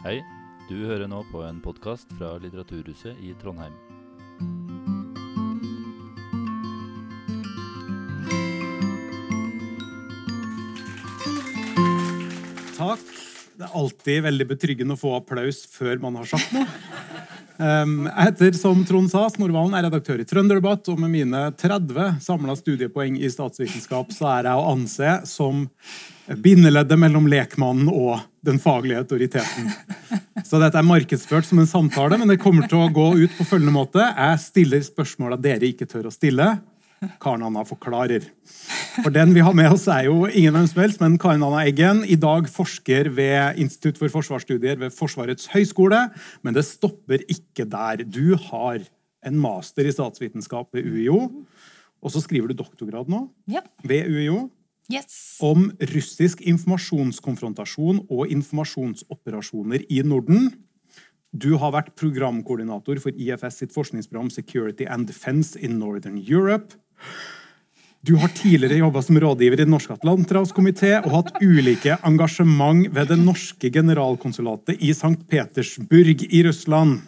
Hei, du hører nå på en podkast fra Litteraturhuset i Trondheim. Takk. Det er alltid veldig betryggende å få applaus før man har sagt noe. Um, jeg heter, som Trond sa, Snorvalen er redaktør i Trønderdebatt, og med mine 30 samla studiepoeng i statsvitenskap så er jeg å anse som bindeleddet mellom lekmannen og den faglige autoriteten. Så dette er markedsført som en samtale, men det kommer til å gå ut på følgende måte. Jeg stiller spørsmåla dere ikke tør å stille. Karen Anna forklarer. For den vi har med oss, er jo ingen hvem som helst, men Karin Anna Eggen. I dag forsker ved Institutt for forsvarsstudier ved Forsvarets høgskole. Men det stopper ikke der. Du har en master i statsvitenskap ved UiO. Og så skriver du doktorgrad nå Ja. ved UiO Yes. om russisk informasjonskonfrontasjon og informasjonsoperasjoner i Norden. Du har vært programkoordinator for IFS sitt forskningsprogram Security and Defense in Northern Europe. Du har tidligere jobba som rådgiver i Den norske atlanterhavskomité og hatt ulike engasjement ved det norske generalkonsulatet i St. Petersburg i Russland.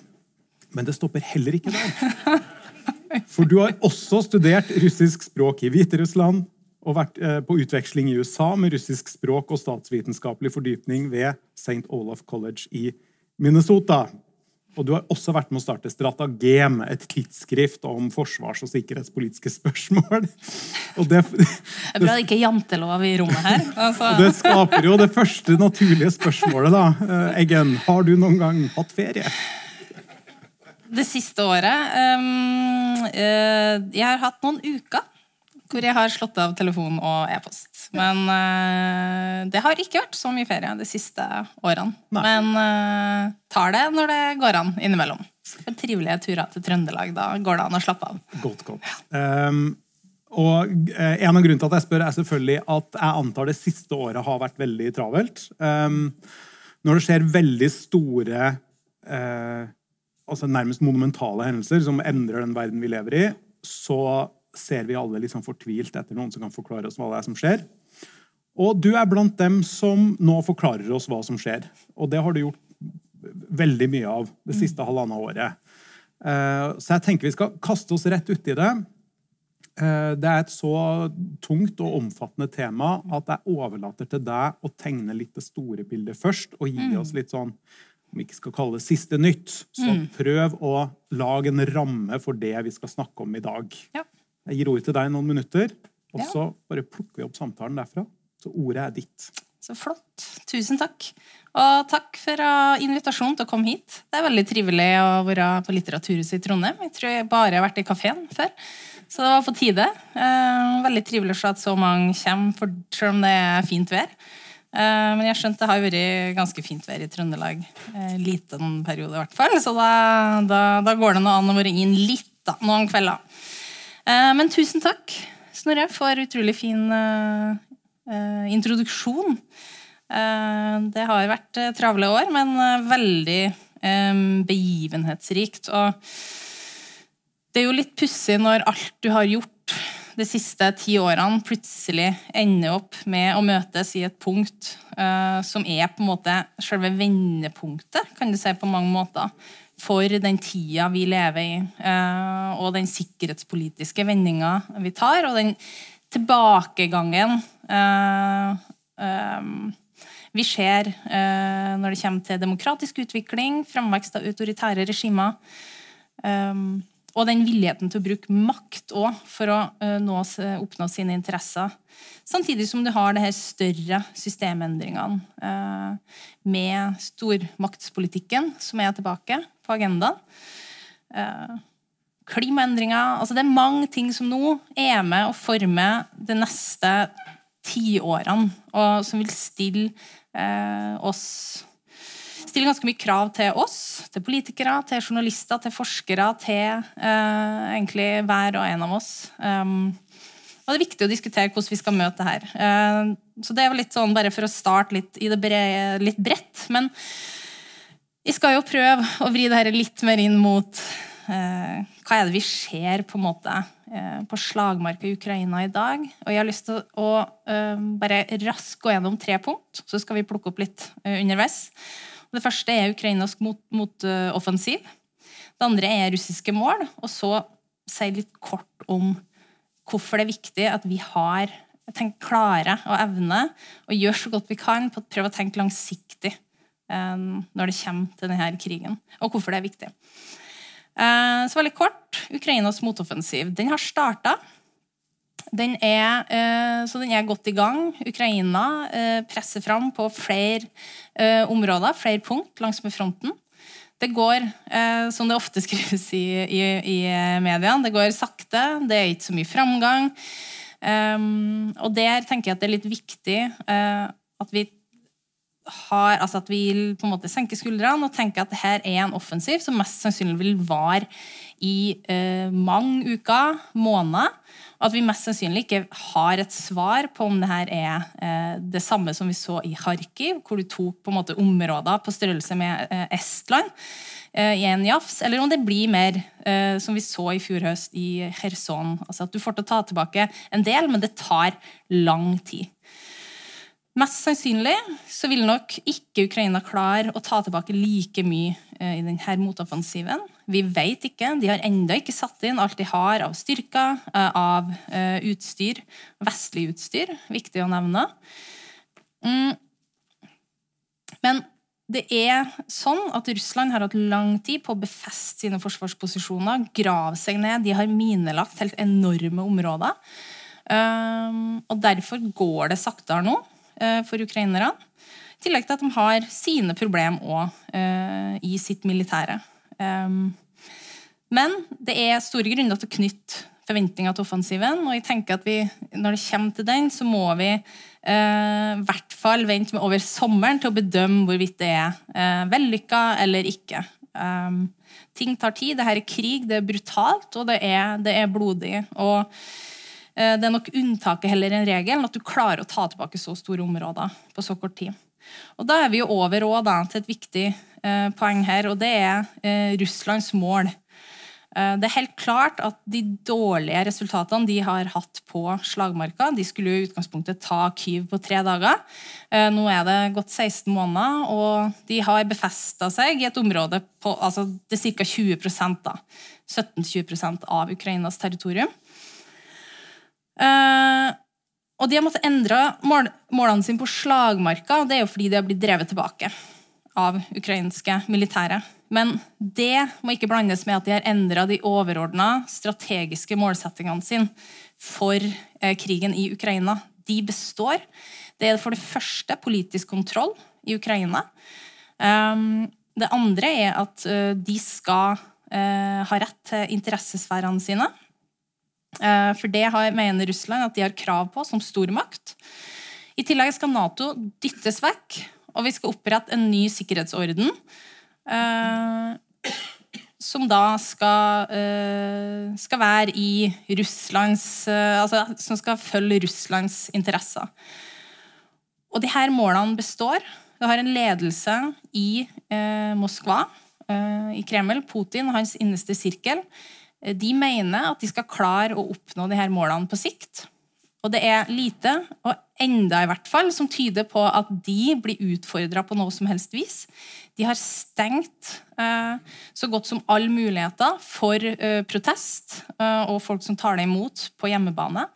Men det stopper heller ikke der. For du har også studert russisk språk i Hviterussland og vært eh, på utveksling i USA med russisk språk og statsvitenskapelig fordypning ved St. Olaf College i Minnesota. Og du har også vært med å starte Stratagem, et tidsskrift om forsvars- og sikkerhetspolitiske spørsmål. Og det, Det er bra det ikke er jantelov i rommet her. Altså, det skaper jo det første naturlige spørsmålet, da. Eh, Eggen, har du noen gang hatt ferie? det siste året um, Jeg har hatt noen uker hvor jeg har slått av telefon og e-post. Men uh, det har ikke vært så mye ferie de siste årene. Nei. Men uh, tar det når det går an innimellom. For trivelige turer til Trøndelag. Da går det an å slappe av. Godt, godt. Um, og eh, En av grunnene til at jeg spør, er selvfølgelig at jeg antar det siste året har vært veldig travelt. Um, når det skjer veldig store, uh, altså nærmest monumentale hendelser som endrer den verden vi lever i, så ser vi alle sånn fortvilt etter noen som kan forklare oss hva det er som skjer. Og du er blant dem som nå forklarer oss hva som skjer. Og det har du gjort veldig mye av det siste halvannet året. Eh, Så jeg tenker vi skal kaste oss rett uti det. Eh, Det er et så tungt og omfattende tema at jeg overlater til deg å tegne litt det store bildet først, og gi oss litt sånn om vi ikke skal kalle det siste nytt. Så prøv å lage en ramme for det vi skal snakke om i dag. Jeg gir ordet til deg i noen minutter, og så bare plukker vi opp samtalen derfra. Så ordet er ditt. Så flott. Tusen takk. Og takk for invitasjonen til å komme hit. Det er veldig trivelig å være på Litteraturhuset i Trondheim. Jeg tror jeg bare har vært i kafeen før. Så det var på tide. Eh, veldig trivelig å se at så mange kommer, selv om det er fint vær. Eh, men jeg har skjønt det har vært ganske fint vær i Trøndelag. Eh, liten periode, i hvert fall. Så da, da, da går det nå an å være inn litt da, noen kvelder. Men tusen takk, Snorre, for utrolig fin introduksjon. Eh, det har vært eh, travle år, men eh, veldig eh, begivenhetsrikt. Og det er jo litt pussig når alt du har gjort de siste ti årene, plutselig ender opp med å møtes i et punkt eh, som er på en måte selve vendepunktet, kan du si på mange måter, for den tida vi lever i, eh, og den sikkerhetspolitiske vendinga vi tar, og den tilbakegangen eh, eh, vi ser eh, når det kommer til demokratisk utvikling, framvekst av autoritære regimer. Og den villigheten til å bruke makt òg for å eh, nå, oppnå sine interesser. Samtidig som du har det her større systemendringene eh, med stormaktspolitikken som er tilbake på agendaen. Eh, klimaendringer altså Det er mange ting som nå er med å forme det neste tiårene, og som vil stille eh, oss stiller ganske mye krav til oss, til politikere, til journalister, til forskere, til eh, egentlig hver og en av oss. Um, og det er viktig å diskutere hvordan vi skal møte det her. Eh, så det er jo litt sånn bare for å starte litt i det brede, litt bredt. Men vi skal jo prøve å vri det her litt mer inn mot hva er det vi ser på måte eh, på slagmarka i Ukraina i dag. Og jeg har lyst til å eh, bare raskt gå gjennom tre punkt, så skal vi plukke opp litt eh, underveis. Det første er ukrainsk motoffensiv. Mot, det andre er russiske mål. Og så si litt kort om hvorfor det er viktig at vi har tenkt klare og evne og gjør så godt vi kan på å prøve å tenke langsiktig eh, når det kommer til denne krigen, og hvorfor det er viktig. Eh, så veldig kort Ukrainas motoffensiv. Den har starta. Den er, eh, så den er godt i gang. Ukraina eh, presser fram på flere områder, flere punkt langs med fronten. Det går, som det ofte skrives i, i, i mediene, det går sakte. Det er ikke så mye framgang. Um, og der tenker jeg at det er litt viktig at vi har, altså at vi på en måte senker skuldrene og tenker at dette er en offensiv som mest sannsynlig vil vare i eh, mange uker, måneder. Og at vi mest sannsynlig ikke har et svar på om det her er eh, det samme som vi så i Kharkiv, hvor du tok på en måte områder på størrelse med Estland Eh, i en jafs, eller om det blir mer eh, som vi så i fjor høst i Kherson. Altså at du får til å ta tilbake en del, men det tar lang tid. Mest sannsynlig så vil nok ikke Ukraina klare å ta tilbake like mye eh, i denne motoffensiven. Vi vet ikke. De har ennå ikke satt inn alt de har av styrker, av utstyr. Vestlig utstyr, viktig å nevne. Mm. Men det er sånn at Russland har hatt lang tid på å befeste sine forsvarsposisjoner, grave seg ned. De har minelagt helt enorme områder. Um, og derfor går det saktere nå for ukrainerne. I tillegg til at de har sine problemer òg uh, i sitt militære. Um, men det er store grunner til å knytte forventninger til offensiven. Og jeg tenker at vi, når det kommer til den, så må vi eh, hvert fall vente med over sommeren til å bedømme hvorvidt det er eh, vellykka eller ikke. Um, ting tar tid. Dette er krig, det er brutalt, og det er, det er blodig. og eh, det er nok unntaket heller enn regelen at du klarer å ta tilbake så store områder på så kort tid. Og Da er vi jo over da, til et viktig eh, poeng her, og det er eh, Russlands mål. Eh, det er helt klart at de dårlige resultatene de har hatt på slagmarka De skulle i utgangspunktet ta Kyiv på tre dager. Eh, nå er det gått 16 måneder, og de har befesta seg i et område på altså det er ca. 20 da, 17-20% av Ukrainas territorium. Eh, og de har måttet endre mål, målene sine på slagmarka, det er jo fordi de har blitt drevet tilbake av ukrainske militære. Men det må ikke blandes med at de har endra de overordna strategiske målsettingene sine for eh, krigen i Ukraina. De består. Det er for det første politisk kontroll i Ukraina. Um, det andre er at uh, de skal uh, ha rett til interessesfærene sine. Uh, for det har, mener Russland at de har krav på som stormakt. I tillegg skal Nato dyttes vekk, og vi skal opprette en ny sikkerhetsorden Eh, som da skal, uh, skal være i Russlands uh, Altså som skal følge Russlands interesser. Og de her målene består. Vi har en ledelse i Moskva, i Kreml, Putin og hans innerste sirkel. De mener at de skal klare å oppnå de her målene på sikt. Og det er lite, og enda i hvert fall, som tyder på at de blir utfordra på noe som helst vis. De har stengt eh, så godt som alle muligheter for eh, protest eh, og folk som tar det imot på hjemmebane.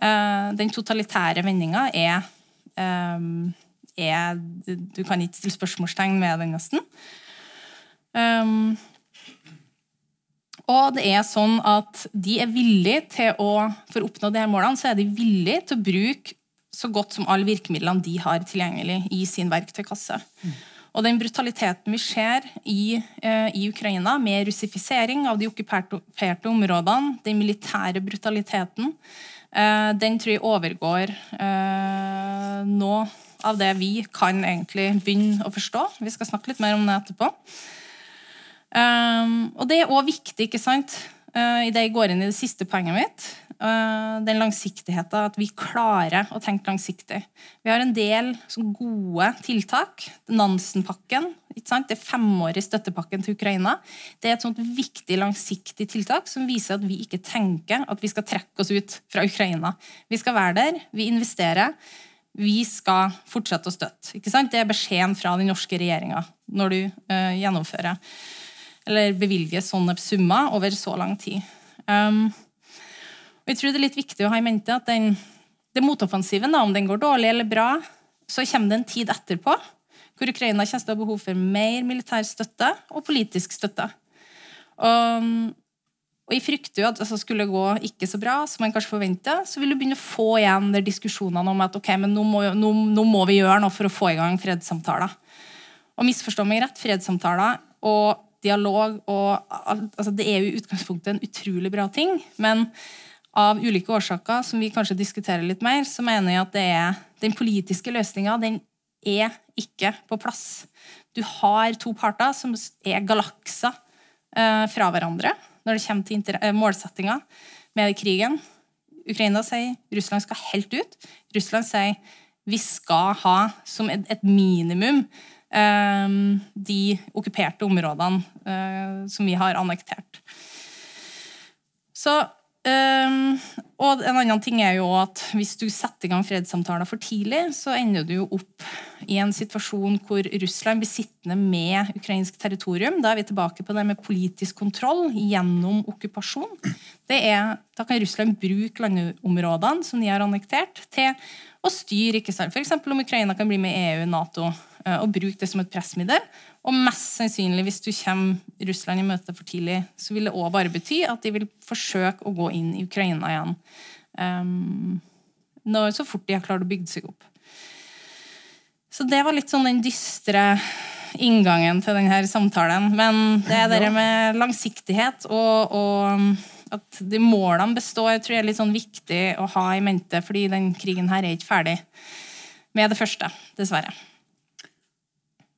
Eh, den totalitære vendinga er, eh, er, Du kan ikke stille spørsmålstegn med den, nesten. Um, og det er sånn at de er villige til å, For å oppnå de her målene så er de villige til å bruke så godt som alle virkemidlene de har tilgjengelig i sin verktøykasse. Mm. Og den brutaliteten vi ser i, eh, i, Ukraina, med russifisering av de okkuperte områdene, den militære brutaliteten, eh, den tror jeg overgår eh, noe av det vi kan egentlig begynne å forstå. Vi skal snakke litt mer om det etterpå. Um, og det er òg viktig ikke sant, uh, det jeg går inn i det siste poenget mitt. Uh, den langsiktigheten, at vi klarer å tenke langsiktig. Vi har en del gode tiltak. Nansen-pakken, det femårige støttepakken til Ukraina. Det er et sånt viktig langsiktig tiltak som viser at vi ikke tenker at vi skal trekke oss ut fra Ukraina. Vi skal være der, vi investerer. vi skal fortsette å støtte. Ikke sant? Det er beskjeden fra den norske regjeringa når du uh, gjennomfører eller bevilge sånne summer over så lang tid. Um, og jeg tror det er litt viktig å ha i mente at den, det motoffensiven, da, om den går dårlig eller bra, så kommer det en tid etterpå hvor Ukraina kommer til å ha behov for mer militær støtte og politisk støtte. Og, og jeg frykter jo at altså, skulle det gå ikke så bra som man kanskje forventer, så vil du begynne å få igjen der diskusjonene om at ok, men nå må, nå, nå må, vi gjøre noe for å få i gang fredssamtaler. Og misforstå meg rett, fredssamtaler og dialog og altså, Det er jo i utgangspunktet en utrolig bra ting, men av ulike årsaker som vi kanskje diskuterer litt mer, så mener jeg at er den politiske løsninga er ikke på plass. Du har to parter som er galakser eh, fra hverandre når det kommer til eh, målsettinga med krigen. Ukraina sier Russland skal helt ut. Russland sier vi skal ha som et, et minimum de okkuperte områdene eh, som vi har annektert. Så Um, og en annen ting er jo at Hvis du setter i gang fredssamtaler for tidlig, så ender du jo opp i en situasjon hvor Russland blir sittende med ukrainsk territorium. Da er vi tilbake på det med politisk kontroll gjennom okkupasjon. Da kan Russland bruke landområdene som de har annektert, til å styre. ikke sant? F.eks. om Ukraina kan bli med i EU, Nato, eh, og bruke det som et pressmiddel. Og mest sannsynlig, hvis du kommer Russland i møte for tidlig, så vil det òg bare bety at de vil forsøke å gå inn i Ukraina igjen. Um, når, så fort de har klart å bygge seg opp. Så det var litt sånn den dystre inngangen til denne samtalen. Men det er det med langsiktighet og, og at de målene består, tror jeg er litt sånn viktig å ha i mente, fordi den krigen her er ikke ferdig med det første, dessverre.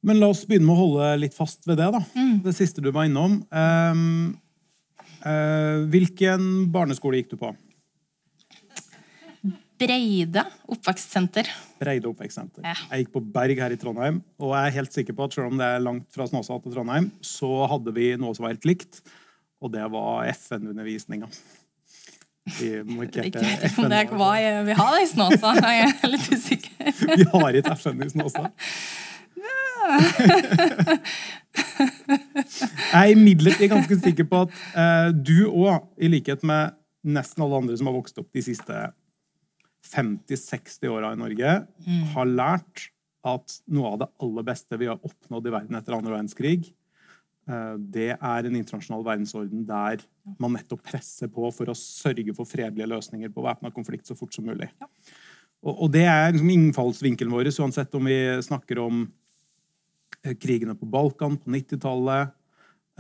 Men la oss begynne med å holde litt fast ved det. da. Mm. Det siste du var innom. Um, uh, hvilken barneskole gikk du på? Breide oppvekstsenter. Breide oppvekstsenter. Ja. Jeg gikk på Berg her i Trondheim. Og jeg er helt sikker på at selv om det er langt fra Snåsa til Trondheim, så hadde vi noe som var helt likt, og det var FN-undervisninga. Vi markerte FN. Det er hva vi har i Snåsa. Jeg er litt usikker. vi har ikke FN i Snåsa. Jeg er imidlertid ganske sikker på at eh, du òg, i likhet med nesten alle andre som har vokst opp de siste 50-60 åra i Norge, mm. har lært at noe av det aller beste vi har oppnådd i verden etter andre verdenskrig, eh, det er en internasjonal verdensorden der man nettopp presser på for å sørge for fredelige løsninger på væpna konflikt så fort som mulig. Ja. Og, og, det er liksom innfallsvinkelen vår, uansett om vi snakker om krigene på Balkan på 90-tallet,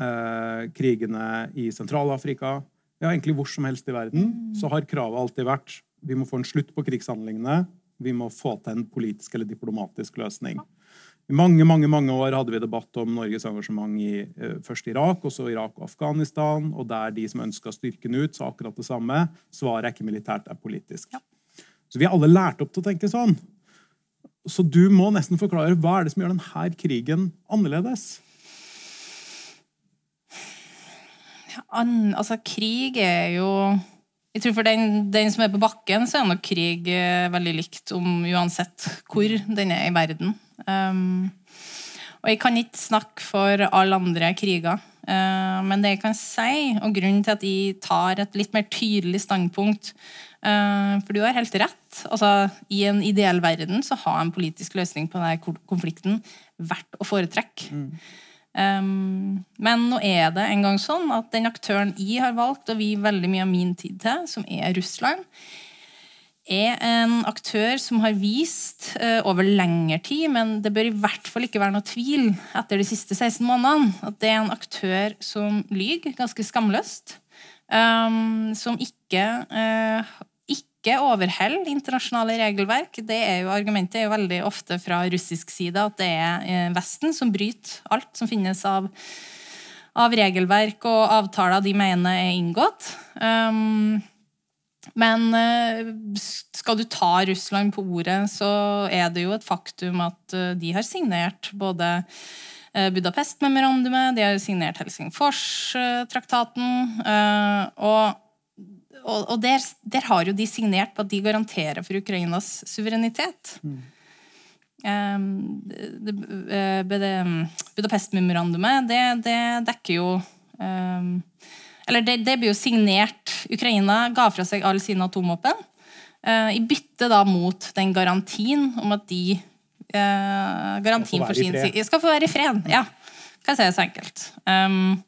eh, krigene i Sentral-Afrika Ja, egentlig hvor som helst i verden mm. så har kravet alltid vært vi må få en slutt på krigshandlingene. Vi må få til en politisk eller diplomatisk løsning. I mange mange, mange år hadde vi debatt om Norges engasjement i eh, først Irak, og så Irak og Afghanistan. Og der de som ønska styrken ut, sa akkurat det samme. Svaret er ikke militært, det er politisk. Så vi har alle lært opp til å tenke sånn. Så du må nesten forklare hva er det som gjør denne krigen annerledes? An, altså, krig er jo jeg tror For den, den, som er på bakken, så er nok krig eh, veldig likt om uansett hvor den er i verden. Um, og jeg kan ikke snakke for alle andre kriger. Uh, men det jeg kan si, og grunnen til at jeg tar et litt mer tydelig standpunkt for du har helt rett. Altså, I en ideell verden så har en politisk løsning på denne konflikten vært å foretrekke. Mm. Um, men nå er det en gang sånn at den aktøren jeg har valgt å vie veldig mye av min tid til, som er Russland, er en aktør som har vist uh, over lengre tid, men det bør i hvert fall ikke være noe tvil etter de siste 16 månedene, at det er en aktør som lyver ganske skamløst. Um, som ikke uh, ikke overholder internasjonale regelverk. Det er jo Argumentet er jo veldig ofte fra russisk side at det er eh, Vesten som bryter alt som finnes av, av regelverk og avtaler de mener er inngått. Um, men eh, skal du ta Russland på ordet, så er det jo et faktum at eh, de har signert både Budapest-memorandumet, de har signert Helsingfors-traktaten. Og og, og der, der, har jo de signert på at de garanterer for Ukrainas suverenitet. Mm. Um, det, det, Budapest-memorandumet, det, det, dekker jo um, Eller det, det, blir jo signert Ukraina ga fra seg alle sine atomvåpen. Uh, I bytte da mot den garantien om at de uh, Garantien for sin side Skal få være i fred. Ja. Kan jeg si det så enkelt. Um,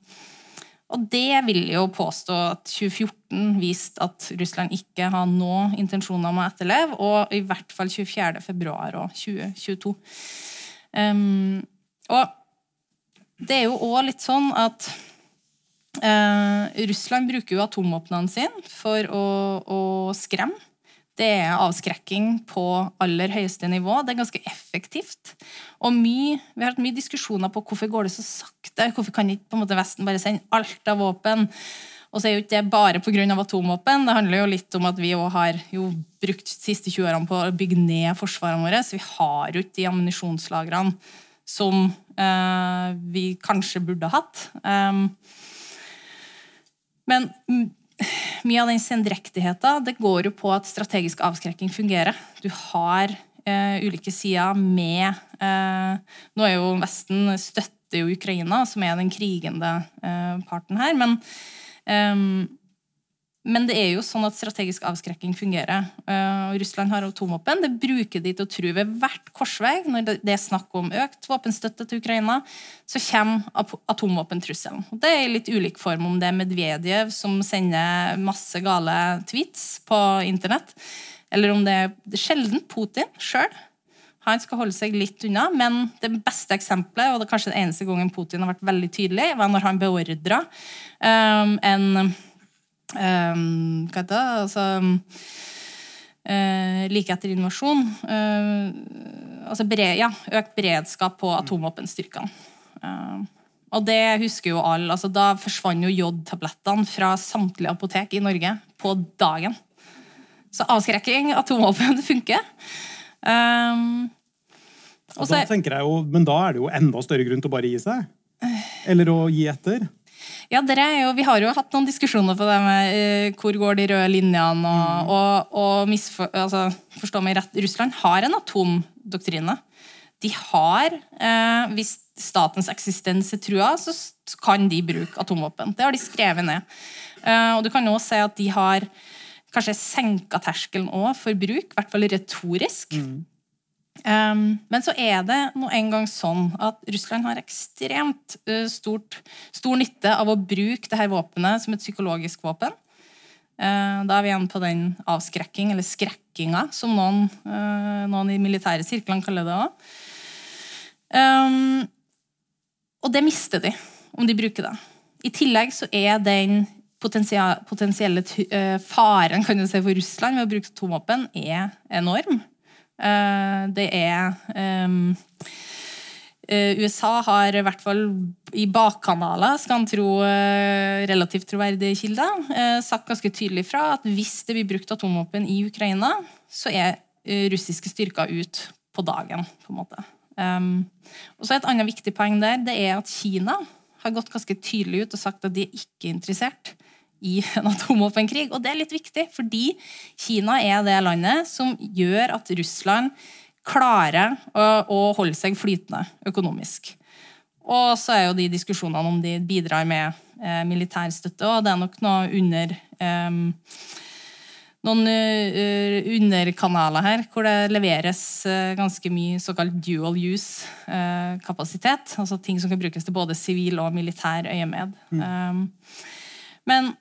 og det vil jo påstå at 2014 viste at Russland ikke har noen intensjoner om å etterleve, og i hvert fall 24. februar og 2022. Um, og det er jo òg litt sånn at uh, Russland bruker jo atomvåpnene sine for å, å skremme. Det er avskrekking på aller høyeste nivå. Det er ganske effektivt. Og mye, Vi har hatt mye diskusjoner på hvorfor går det så sakte. Hvorfor kan ikke på en måte Vesten bare sende alt av våpen? Og så er jo ikke det bare pga. atomvåpen. Det handler jo litt om at vi har jo brukt de siste 20 årene på å bygge ned forsvarene våre. Så vi har jo ikke de ammunisjonslagrene som eh, vi kanskje burde hatt. Um, men mye av den sendrektigheten det går jo på at strategisk avskrekking fungerer. Du har uh, ulike sider med uh, Nå er jo Vesten støtter jo Ukraina, som er den krigende uh, parten her. Men um, men det er jo sånn at strategisk avskrekking fungerer. Uh, Russland har atomvåpen. Det bruker de til å true ved hvert korsvei. Når det er snakk om økt våpenstøtte til Ukraina, så kommer atomvåpentrusselen. Det er i litt ulik form om det er Medvedev som sender masse gale tweets på internett, eller om det er sjelden Putin sjøl. Han skal holde seg litt unna, men det beste eksempelet, og det er kanskje den eneste gangen Putin har vært veldig tydelig, var når han beordra um, en um, Hva heter det? Altså uh, Like etter invasjon. Uh, altså bred, ja, økt beredskap på atomvåpenstyrkene. Uh, og det husker jo alle. Altså, da forsvant jo jodtablettene fra samtlige apotek i Norge på dagen. Så avskrekking, atomvåpen, funker. Um, altså, tenker jeg jo, men da er det jo enda større grunn til å bare gi seg? Eller å gi etter? Ja, jo, Vi har jo hatt noen diskusjoner på det med uh, hvor går de røde linjene. og, mm. og, og misfor, altså, forstå meg rett, Russland har en atomdoktrine. De har, uh, Hvis statens eksistens er trua, så kan de bruke atomvåpen. Det har de skrevet ned. Uh, og du kan også si at de har kanskje senka terskelen også for bruk, i hvert fall retorisk. Mm. Um, men så er det nå en gang sånn at Russland har ekstremt uh, stort, stor nytte av å bruke dette våpenet som et psykologisk våpen. Uh, da er vi igjen på den avskrekking, eller skrekkinga, som noen, uh, noen i militære sirklene kaller det òg. Um, og det mister de om de bruker det. I tillegg så er den potensielle faren kan du si, for Russland ved å bruke atomvåpen er enorm. Eh, det er um, USA har i hvert fall i bakkanaler, skal han tro relativt troverdige kilder, sagt ganske tydelig fra at hvis det blir brukt atomvåpen i Ukraina, så er russiske styrker ut på dagen. på en måte. Um, og så Et annet viktig poeng der det er at Kina har gått ganske tydelig ut og sagt at de er ikke interessert i en atomvåpenkrig. Og det er litt viktig, fordi Kina er det landet som gjør at Russland klarer å, holde seg flytende økonomisk. Og så er jo de diskusjonene om de bidrar med eh, militær støtte, og det er nok noe under eh, noen uh, underkanaler her hvor det leveres uh, ganske mye såkalt dual use-kapasitet. Uh, altså ting som kan brukes til både sivil og militær øyemed. Mm. Um, men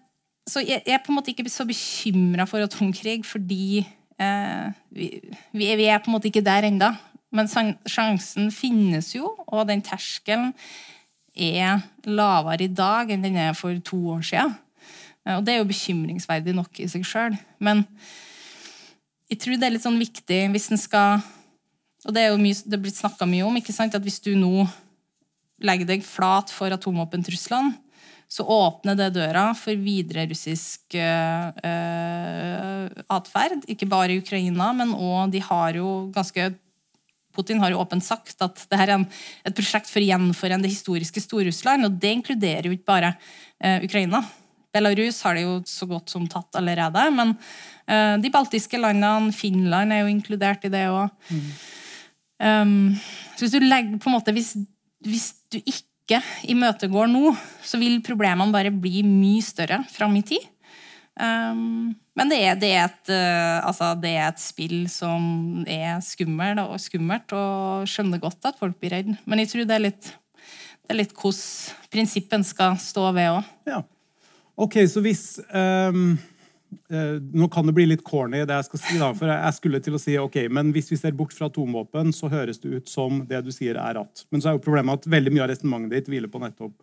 så jeg, jeg, er på en måte ikke så bekymra for atomkrig, fordi eh, vi, vi, er på en måte ikke der ennå. Men sjansen finnes jo, og den terskelen er lavere i dag enn den er for to år siden. Eh, og det er jo bekymringsverdig nok i seg sjøl. Men jeg tror det er litt sånn viktig hvis en skal Og det er jo mye, det er blitt snakka mye om, ikke sant, at hvis du nå legger deg flat for atomvåpentruslene, så åpner det døra for videre russisk uh, atferd. Ikke bare i Ukraina, men òg De har jo ganske Putin har jo åpent sagt at det her er en, et prosjekt for å gjenforene det historiske Stor-Russland. Og det inkluderer jo ikke bare uh, Ukraina. Belarus har det jo så godt som tatt allerede. Men uh, de baltiske landene, Finland er jo inkludert i det òg. Mm. Um, så hvis du legger på en måte hvis, hvis du ikke imøtegår nå, så vil problemene bare bli mye større fram i tid. Um, men det er, det, er et, uh, altså, det er, et, spill som er skummelt og skummelt, og skjønner godt at folk blir redde. Men jeg tror det er litt, det er litt hvordan prinsippen skal stå ved òg. Ja. Ok, så hvis um, Nå kan det bli litt corny, det jeg skal si, da, for jeg skulle til å si ok, men hvis vi ser bort fra atomvåpen, så høres det ut som det du sier, er at. Men så er jo problemet at veldig mye av resonnementet ditt hviler på nettopp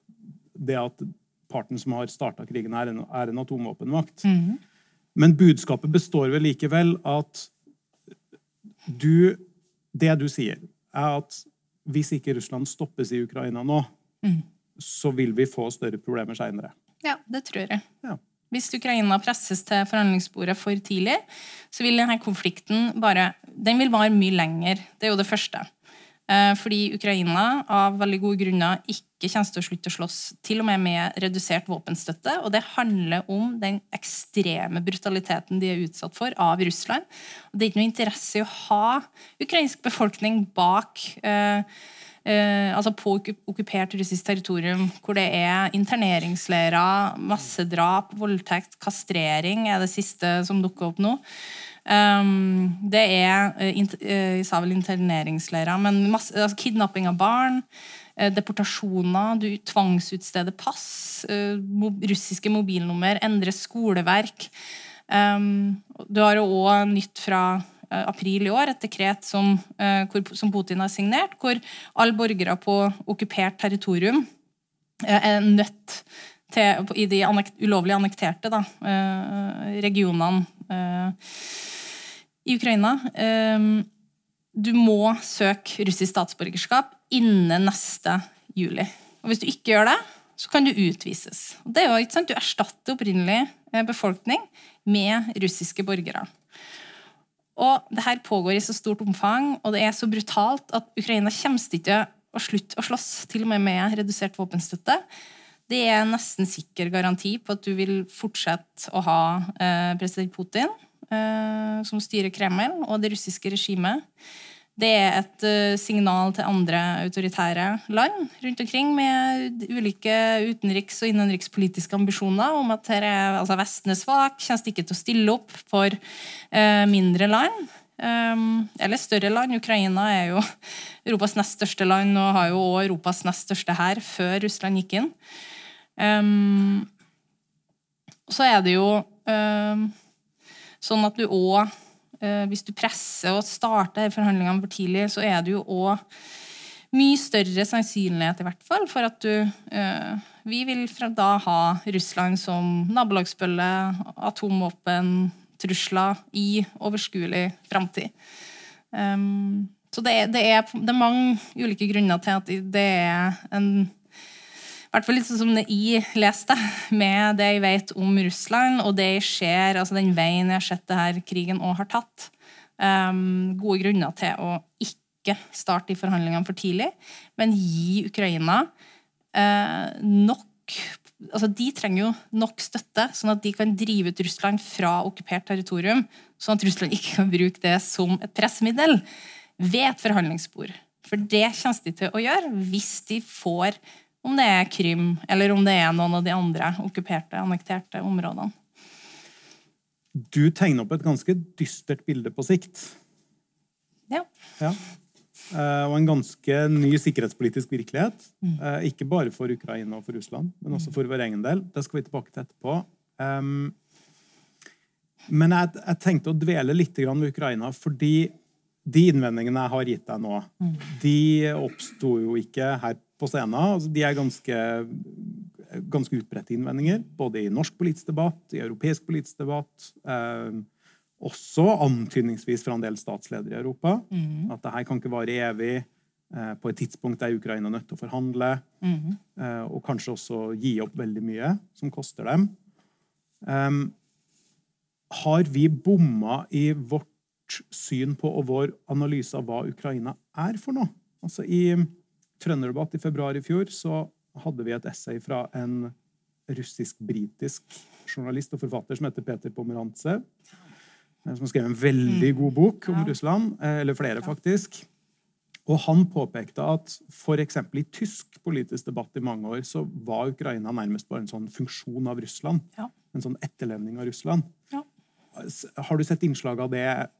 det at parten som har starta krigen, er en, er en atomvåpenmakt. Mm. Men budskapet består vel likevel at du Det du sier, er at hvis ikke Russland stoppes i Ukraina nå, mm. så vil vi få større problemer seinere. Ja, det tror jeg. Ja. Hvis Ukraina presses til forhandlingsbordet for tidlig, så vil denne konflikten bare Den vil vare mye lenger. Det er jo det første. Eh, fordi Ukraina av veldig gode grunner ikke kommer til å slutte å slåss, til og med med redusert våpenstøtte. Og det handler om den ekstreme brutaliteten de er utsatt for av Russland. Og det er ikke noe interesse i å ha ukrainsk befolkning bak eh, eh, altså på okkupert russisk territorium, hvor det er interneringsleirer, massedrap, voldtekt, kastrering er det siste som dukker opp nå. Um, det er uh, Jeg sa vel interneringsleirer, men masse, altså, kidnapping av barn. Uh, deportasjoner, du tvangsutsteder pass. Russiske mobilnummer, endre skoleverk. Um, du har jo òg nytt fra april i år, et dekret som, som Putin har signert, hvor alle borgere på okkupert territorium er nødt til, i de ulovlig annekterte da, regionene i Ukraina. Du må søke russisk statsborgerskap innen neste juli. Og hvis du ikke gjør det, så kan du utvises. Det er jo ikke sant, Du erstatter opprinnelig eh, befolkning med russiske borgere. Og det her pågår i så stort omfang, og det er så brutalt at Ukraina kommer ikke å slutte å slåss, til og med med redusert våpenstøtte. Det er nesten sikker garanti på at du vil fortsette å ha eh, president Putin Eh, som styrer Kreml, og det russiske regimet. Det er et uh, signal til andre autoritære land rundt omkring med ulike utenriks- og innenrikspolitiske ambisjoner om at her er, altså Vesten er svak, kommer ikke til å stille opp for uh, mindre land. Um, eller større land. Ukraina er jo Europas nest største land og har jo også Europas nest største hær før Russland gikk inn. Um, så er det jo um, Sånn at du òg, eh, hvis du presser og starter forhandlingene for tidlig, så er det jo òg mye større sannsynlighet i hvert fall for at du eh, Vi vil da ha Russland som nabolagsbølle, atomvåpen, trusler i overskuelig framtid. Um, så det det, er, det er, mange ulike grunner til at det er en hvert fall litt sånn som det jeg leste, med det jeg vet om Russland, og det jeg ser, altså den veien jeg har sett det her krigen og har tatt. Um, gode grunner til å ikke starte de forhandlingene for tidlig, men gi Ukraina uh, nok altså De trenger jo nok støtte, sånn at de kan drive ut Russland fra okkupert territorium. Sånn at Russland ikke kan bruke det som et pressmiddel ved et forhandlingsbord. For det kommer de til å gjøre hvis de får om det er Krim, eller om det er noen av de andre okkuperte, annekterte områdene. Du tegner opp et ganske dystert bilde på sikt. Ja. ja. Eh, og en ganske ny sikkerhetspolitisk virkelighet. Mm. Eh, ikke bare for Ukraina og for Russland, men også for vår egen del. Det skal vi tilbake til etterpå. men jeg, tenkte å dvele litt ved Ukraina, fordi de innvendingene jeg har gitt deg nå, mm. de oppsto jo ikke her på scenen. Altså, de er ganske, ganske utbredte innvendinger, både i norsk politisk debatt, i europeisk politisk debatt. Eh, også antydningsvis fra en del statsledere i Europa. Mm. At det her kan ikke vare evig. Eh, på et tidspunkt er Ukraina nødt til å forhandle. Mm. Eh, og kanskje også gi opp veldig mye som koster dem. Um, har vi bomma i vårt syn på og vår analyse av hva Ukraina er for noe? Altså I Trønderdebatt i februar i fjor så hadde vi et essay fra en russisk-britisk journalist og forfatter som heter Peter Pomerantsev. eh, Som har skrevet en veldig god bok om. Russland. eh, Eller flere, faktisk. Og han påpekte at f.eks. i tysk politisk debatt i mange år så var Ukraina nærmest bare en sånn funksjon av Russland. Ja. En sånn etterlevning av Russland. Ja. Har du sett innslag av det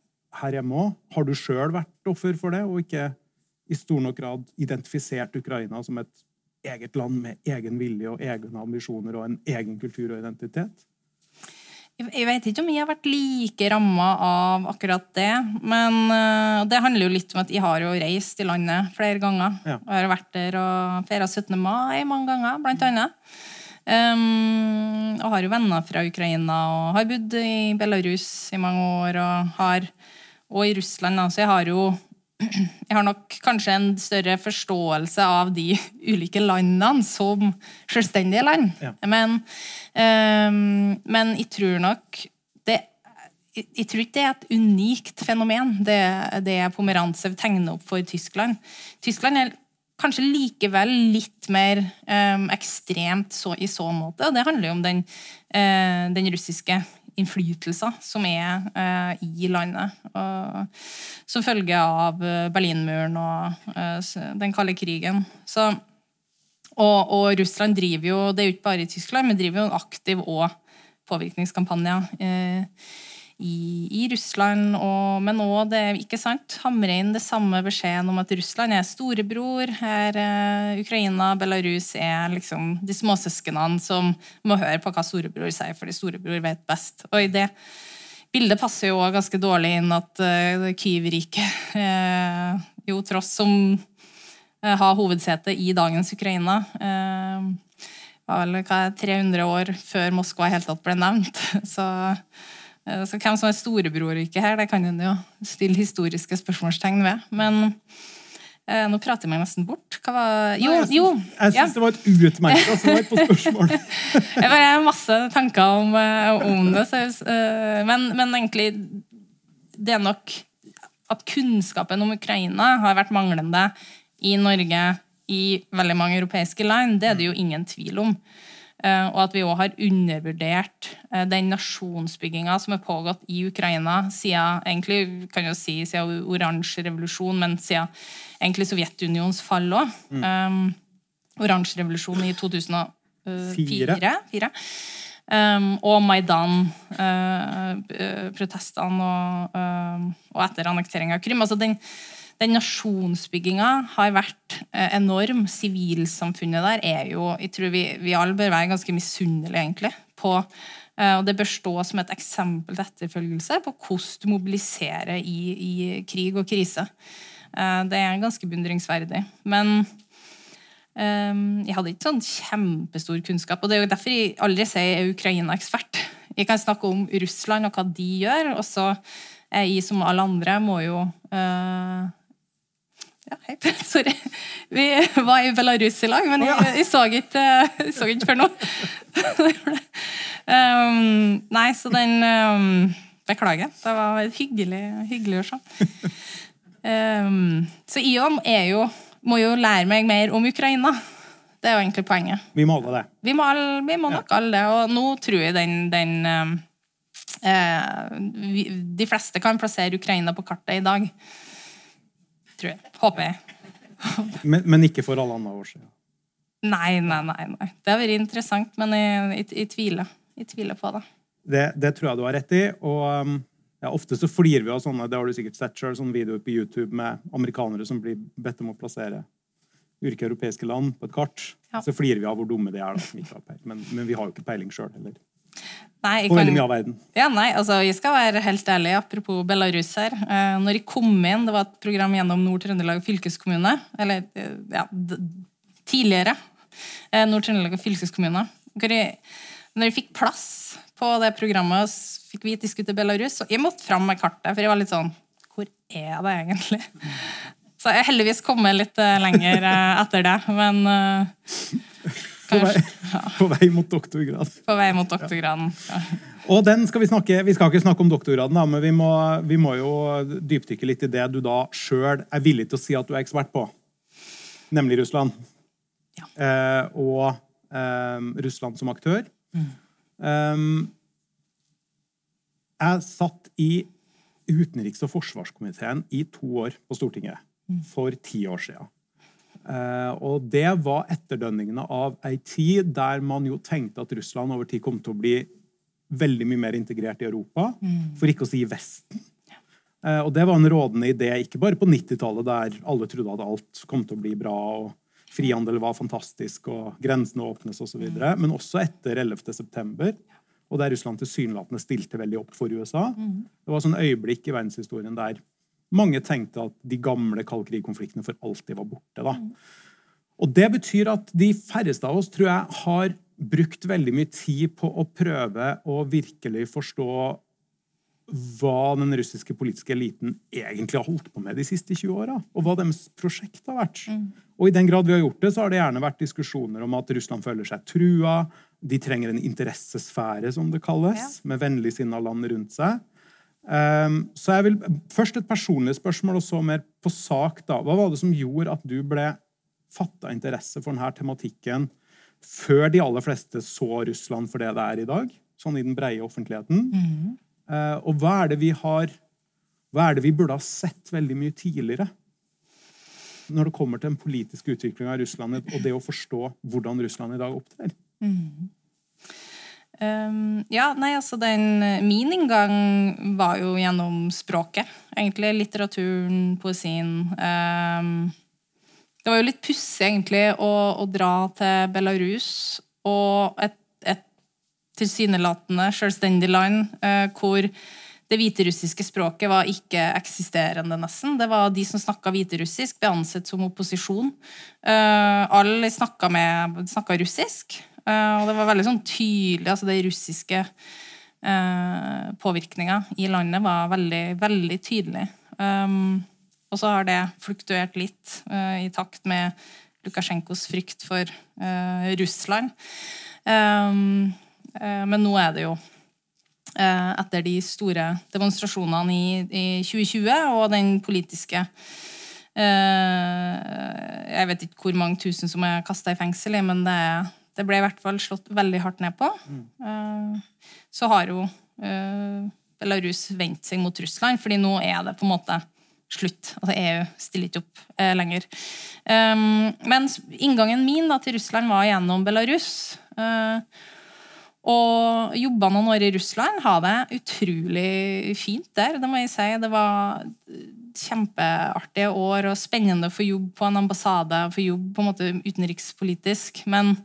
her hjemme òg? Har du sjøl vært offer for det, og ikke i stor nok grad identifisert Ukraina som et eget land med egen vilje og egne ambisjoner og en egen kultur og identitet? Jeg vet ikke om jeg har vært like ramma av akkurat det. Men eh, det handler jo litt om at jeg har jo reist i landet flere ganger. Ja. Jeg har vært der og feira 17. mai mange ganger, blant annet. Um, og har jo venner fra Ukraina og har bodd i Belarus i mange år. Og, har, og i Russland, da, så jeg har jo jeg har nok kanskje en større forståelse av de ulike landene som selvstendige land. Ja. Men, um, men jeg tror nok det jeg, jeg tror ikke det er et unikt fenomen, det, det Pomerantsev tegner opp for Tyskland. Tyskland er kanskje likevel litt mer um, ekstremt så, i så måte. Og det handler jo om den, uh, den russiske innflytelser som er eh, i landet. Og, som følge av eh, Berlinmuren og eh, den kalde krigen. Så, og, og Russland driver jo, det er jo ikke bare i Tyskland, men driver jo en aktiv og påvirkningskampanje eh, i, i Russland, og, men òg det, ikke sant, hamre inn det samme beskjeden om at Russland er storebror. Her eh, Ukraina, Belarus er liksom de småsøsknene som må høre på hva storebror sier, fordi storebror vet best. Og i det bildet passer jo også ganske dårlig inn at eh, Kyiv-riket eh, jo tross som eh, har hovedsetet i dagens Ukraina eh, var vel hva, er 300 år før Moskva i hele tatt ble nevnt. Så, så hvem som er storebror ikke her, det kan en jo stille historiske spørsmålstegn ved. Men eh, nå prater jeg meg nesten bort. Hva var Jo, Nei, jeg jo! Jeg syns det var et utmerket svar på spørsmålet. Jeg bare har masse tanker om, eh, om det. Så, eh, men, men egentlig Det er nok at kunnskapen om Ukraina har vært manglende i Norge i veldig mange europeiske land. Det er det jo ingen tvil om. Eh, Og at vi òg har undervurdert eh, den nasjonsbygginga som har pågått i Ukraina siden egentlig, kan jo si, siden oransje revolusjon, men siden egentlig Sovjetunionens fall òg. Um, oransje revolusjon i 2004. Fire. Fire. Um, og Maidan-protestene og, uh, og etter annekteringa av Krim. Altså den, den nasjonsbygginga har vært eh, enorm. Sivilsamfunnet der er jo Jeg tror vi, vi alle bør være ganske misunnelige, egentlig, på eh, og Det bør stå som et eksempel til etterfølgelse på hvordan du mobiliserer i, i krig og krise. Eh, Det er ganske beundringsverdig. Men Um, jeg hadde ikke sånn kjempestor kunnskap, og det er jo derfor jeg aldri sier jeg er Ukraina-ekspert. Jeg kan snakke om Russland og hva de gjør, og så jeg som alle andre må jo uh, Ja, hei, sorry. Vi var i Belarus i lag, men jeg, jeg, så, ikke, jeg så ikke før nå. um, nei, så den um, Beklager. Det var hyggelig, hyggelig å se. Um, så IOM er jo må jo lære meg mer om Ukraina. Det er jo egentlig poenget. Vi må alle det. Vi må, all, vi må nok alle det. Og nå tror jeg den, den um, eh, vi, De fleste kan plassere Ukraina på kartet i dag. Tror jeg. Håper jeg. Men, men ikke for alle andre år siden. Nei, nei, nei. nei. Det har vært interessant, men jeg, jeg, jeg, tviler. jeg tviler på det. Det, det tror jeg du har rett i. Og um, ja, ofte så flirer vi av sånne det har du sikkert sett selv, sånne videoer på YouTube med amerikanere som blir bedt om å plassere ulike europeiske land på et kart. Ja. Så flirer vi av hvor dumme de er. da, som ikke har peiling. Men, men vi har jo ikke peiling sjøl heller. Nei, jeg På veldig mye av verden. Ja, nei, altså, Jeg skal være helt ærlig, apropos Belarus her. Eh, når jeg kom inn, Det var et program gjennom Nord-Trøndelag fylkeskommune. Eller eh, ja, tidligere eh, Nord-Trøndelag fylkeskommune. Hvor jeg, når jeg fikk plass på det programmet, og fikk vi diskutere Belarus, så jeg måtte fram med kartet. For jeg var litt sånn Hvor er det egentlig? Så jeg har heldigvis kommet litt eh, lenger eh, etter det. Men eh, På vei, på vei mot doktorgrad. på vei mot doktorgraden. Ja. Og den skal vi snakke Vi skal ikke snakke om doktorgraden, da, men vi må, vi må jo dypdykke litt i det du da sjøl er villig til å si at du er ekspert på. Nemlig Russland. Ja. Eh, og eh, Russland som aktør. Um, jeg satt i utenriks- og forsvarskomiteen i to år på Stortinget for ti år siden. Eh, og det var etterdønningene av ei tid der man jo tenkte at Russland over tid kom til å bli veldig mye mer integrert i Europa, for ikke å si Vesten. Eh, og det var en rådende idé, ikke bare på 90-tallet, der alle trodde at alt kom til å bli bra, og frihandel var fantastisk, og grensene åpnes osv., men også etter 11. september, og der Russland tilsynelatende stilte veldig opp for USA. Det var sånn øyeblikk i verdenshistorien der mange tenkte at de gamle kaldkrigkonfliktene for alltid var borte. da. Og det betyr at de færreste av oss tror jeg har brukt veldig mye tid på å prøve å virkelig forstå hva den russiske politiske eliten egentlig har holdt på med de siste 20 åra, og hva deres prosjekt har vært. Og i den grad vi har gjort det, så har det gjerne vært diskusjoner om at Russland føler seg trua, de trenger en interessesfære, som det kalles, med vennligsinna land rundt seg. Um, så jeg vil Først et personlig spørsmål, og så mer på sak. da. Hva var det som gjorde at du ble fatta interesse for denne tematikken før de aller fleste så Russland for det det er i dag? Sånn i den breie offentligheten. Uh, og hva er det vi har Hva er det vi burde ha sett veldig mye tidligere? Når det kommer til den politiske utviklinga av Russland og det å forstå hvordan Russland i dag opptrer. Um, ja, nei, altså den Min inngang var jo gjennom språket, egentlig. Litteraturen, poesien. Um, det var jo litt pussig, egentlig, å, å, dra til Belarus og et, et tilsynelatende selvstendig land uh, hvor det hviterussiske språket var ikke-eksisterende, nesten. Det var De som snakka hviterussisk, ble ansett som opposisjon. Uh, alle snakka, russisk. Uh, og det var veldig sånn tydelig altså De russiske uh, påvirkninga i landet var veldig, veldig tydelig. Um, og så har det fluktuert litt uh, i takt med Lukasjenkos frykt for Russland. Um, men nå er det jo etter de store demonstrasjonene i, i 2020 og den politiske Jeg vet ikke hvor mange tusen som er kasta i fengsel, men det er det ble i hvert fall slått veldig hardt ned på. Mm. Så har jo Belarus vendt seg mot Russland, fordi nå er det på en måte slutt. Altså EU stiller ikke opp eh, lenger. Um, men inngangen min da, til Russland var gjennom Belarus. Uh, og jobba noen år i Russland. Ha det utrolig fint der, det må jeg si. Det var kjempeartige år og spennende å få jobb på en ambassade, få jobb på en måte utenrikspolitisk. Men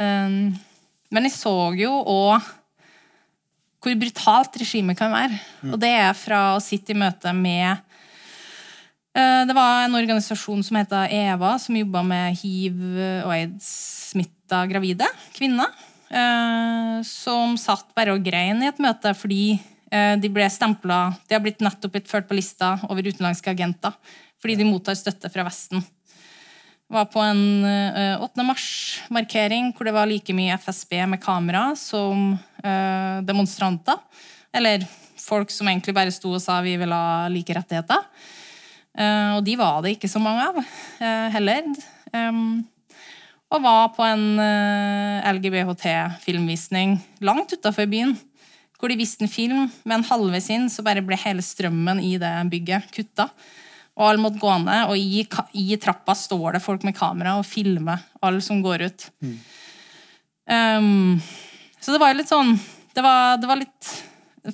men jeg så jo òg hvor brutalt regimet kan være. Mm. Og det er fra å sitte i møte med uh, Det var en organisasjon som heter EVA, som jobba med hiv- og aids-smitta gravide kvinner. Uh, som satt bare og grein i et møte fordi uh, de ble stempla De har blitt nettopp blitt ført på lista over utenlandske agenter fordi de mottar støtte fra Vesten var på en 8. Eh, mars-markering hvor det var like mye FSB med kamera som uh, demonstranter. Eller folk som egentlig bare sto og sa vi vil ha like rettigheter. Uh, og de var det ikke så mange av heller. Og var på en LGBHT-filmvisning langt utafor byen. Hvor de viste en film, men halvveis inn så bare ble hele strømmen i det bygget kutta. Og alle måtte gå ned, og i, i, trappa står det folk med kamera og filmer alle som går ut. Mm. Um, så det var litt sånn det var, det var, litt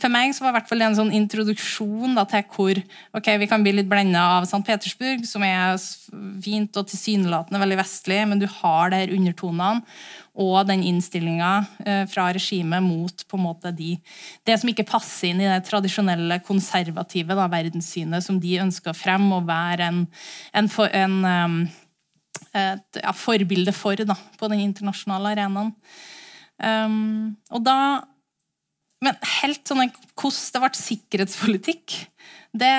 For meg så var i hvert fall det en sånn introduksjon da, til hvor ok, vi kan bli litt blenda av St. Petersburg, som er fint og tilsynelatende veldig vestlig, men du har der undertonene og den innstillinga eh, fra regimet mot på en måte de, det som ikke passer inn i det tradisjonelle konservative da, verdenssynet som de ønsker å fremme og være en, en, for, en um, et ja, forbilde for da, på den internasjonale arenaen. Um, og da Men helt sånn hvordan det ble sikkerhetspolitikk det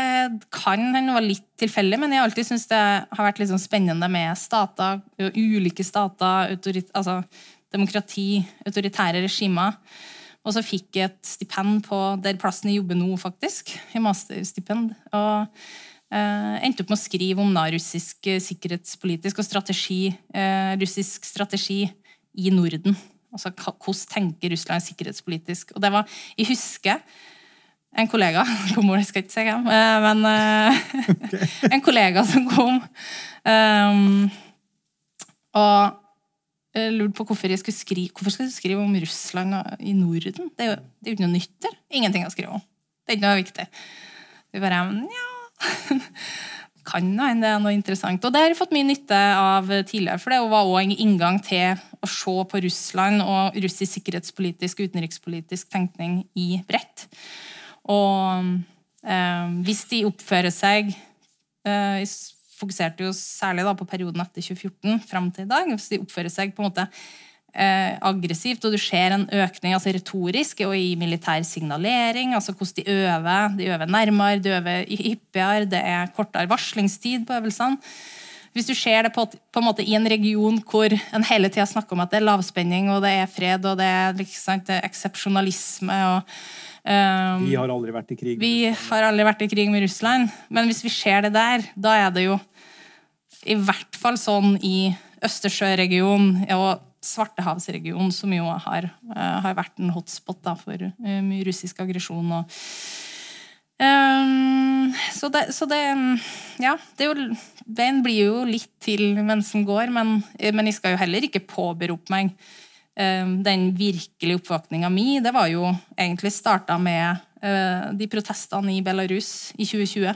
kan hende var litt tilfeldig, men jeg har alltid syntes det har vært litt sånn spennende med stater, ulike stater, altså demokrati, autoritære regimer. Og så fikk jeg et stipend på der plassen jeg jobber nå, faktisk. I masterstipend. Og eh, endte opp med å skrive om da, russisk sikkerhetspolitisk og strategi, eh, russisk strategi i Norden. Altså hvordan tenker Russland sikkerhetspolitisk? Og det var, Jeg husker en kollega kom, skal ikke si hvem, eh, men okay. en kollega som kom um, og eh, lurte på hvorfor jeg skulle skrive Hvorfor skal jeg skrive om Russland i Norden? Det er jo det er jo ikke noe nytt der. Ingenting å skrive om. Det er ikke noe viktig. Vi bare ja kan hende det er noe interessant. Og det har jeg fått mye nytte av tidligere, for det var også en inngang til å se på Russland og russisk sikkerhetspolitisk og utenrikspolitisk tenkning i bredt. Og eh, hvis de oppfører seg eh, fokuserte jo særlig da på perioden etter 2014 fram til i dag. Hvis de oppfører seg på en måte eh, aggressivt, og du ser en økning altså retorisk og i militær signalering, altså hvordan de øver. De øver nærmere, de øver hyppigere, det er kortere varslingstid på øvelsene. Hvis du ser det på, på en måte i en region hvor en hele tida snakker om at det er lavspenning, og det er fred, og det er, liksom, det er eksepsjonalisme og um, Vi har aldri vært i krig. vi har aldri vært i krig med Russland, men hvis vi ser det der, da er det jo i hvert fall sånn i Østersjøregionen og Svartehavsregionen, som jo har, eh, har vært en hotspot da, for eh, mye russisk aggresjon. og Ehm, så, det, så det Ja, det jo, veien blir jo litt til mens den går, men, men jeg skal jo heller ikke påberope meg um, den virkelige oppvåkninga mi. Det var jo egentlig starta med uh, de protestene i Belarus i 2020.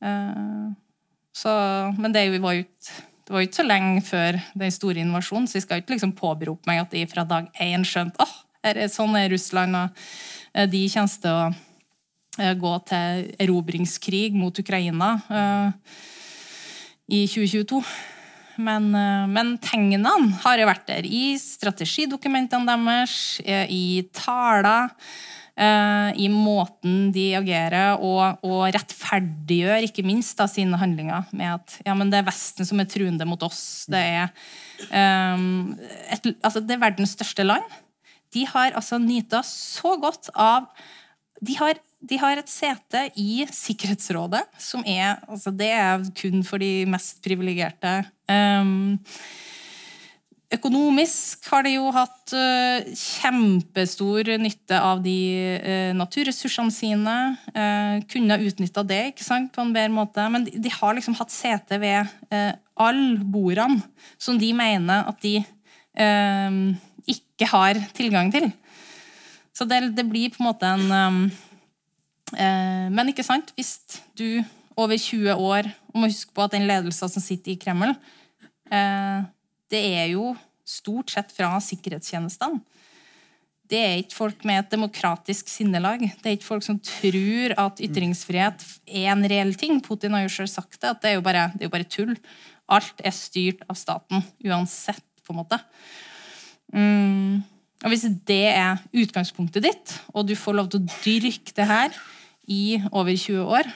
Eh, så, men det var jo ikke det var jo ikke så lenge før den store invasjonen, så jeg skal jo ikke liksom påberope meg at de fra dag én skjønte åh, oh, sånn er Russland, og eh, de kommer til å eh, gå til erobringskrig mot Ukraina eh, i 2022. Men, eh, men tegnene har vært der i strategidokumentene deres, eh, i taler, eh, i måten de agerer, og, og rettferdiggjør ikke minst da, sine handlinger med at ja, men det er Vesten som er truende mot oss. Det er, um, et, altså, det er verdens største land. De har altså nyta så godt av de har, de har et sete i Sikkerhetsrådet, som er altså Det er kun for de mest privilegerte. Um, økonomisk har de jo hatt uh, kjempestor nytte av de uh, naturressursene sine. Uh, kunne ha utnytta det ikke sant, på en bedre måte. Men de, de har liksom hatt sete ved uh, alle bordene som de mener at de ikke har tilgang til. Så det, det, blir på en måte en um, Men ikke sant, hvis du over 20 år og må huske på at den ledelsen som sitter i Kreml, eh, det er jo stort sett fra sikkerhetstjenestene. Det er ikke folk med et demokratisk sinnelag. Det er ikke folk som tror at ytringsfrihet er en reell ting. Putin har jo selv sagt det, at det er bare, det er jo bare tull. Alt er styrt av staten, uansett, på en måte. Mm. Og Hvis det er utgangspunktet ditt, og du får lov til å dyrke det her i over 20 år,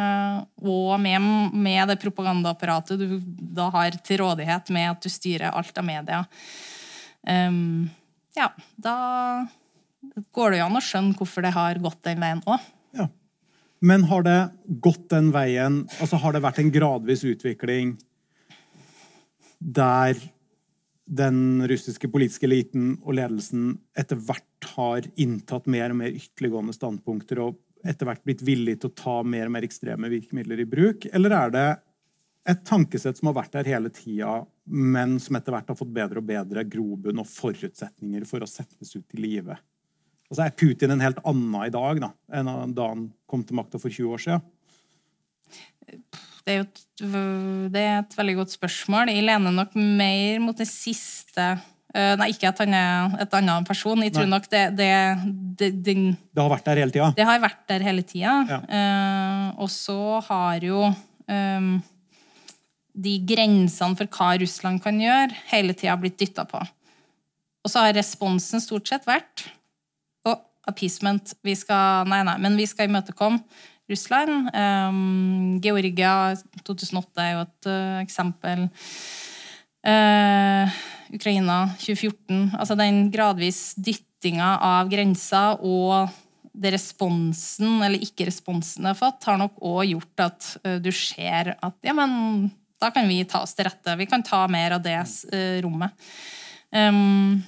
og med, med det propagandaapparatet du da har til rådighet med at du styrer alt av media, um, ja, da går det jo an å skjønne hvorfor det har gått den veien òg. Ja. Men har det gått den veien altså Har det vært en gradvis utvikling der den russiske politiske eliten og ledelsen etter hvert har inntatt mer og mer ytterliggående standpunkter og etter hvert blitt villig til å ta mer og mer ekstreme virkemidler i bruk? Eller er det et tankesett som har vært der hele tida, men som etter hvert har fått bedre og bedre grobunn og forutsetninger for å settes ut i livet? Altså Er Putin en helt annen i dag da, enn da han kom til makta for 20 år siden? Det er jo et, det er et veldig godt spørsmål. Jeg lener nok mer mot det siste Nei, ikke at han er et annen person. Jeg tror Nei. nok det, det, det, den, Det har vært der hele tida? det har vært der hele tida. Ja. Uh, og så har jo um, de grensene for hva Russland kan gjøre, hele tida blitt dytta på. Og så har responsen stort sett vært å, appeasement. Vi skal, nei, nei, men vi skal imøtekomme Russland. Um, Georgia 2008 er jo et uh, eksempel. Uh, Ukraina 2014. Altså den gradvis dyttinga av grenser og det responsen, eller ikke responsen det har fått, har nok òg gjort at uh, du ser at ja, men da kan vi ta oss til rette. Vi kan ta mer av det uh, rommet. Um,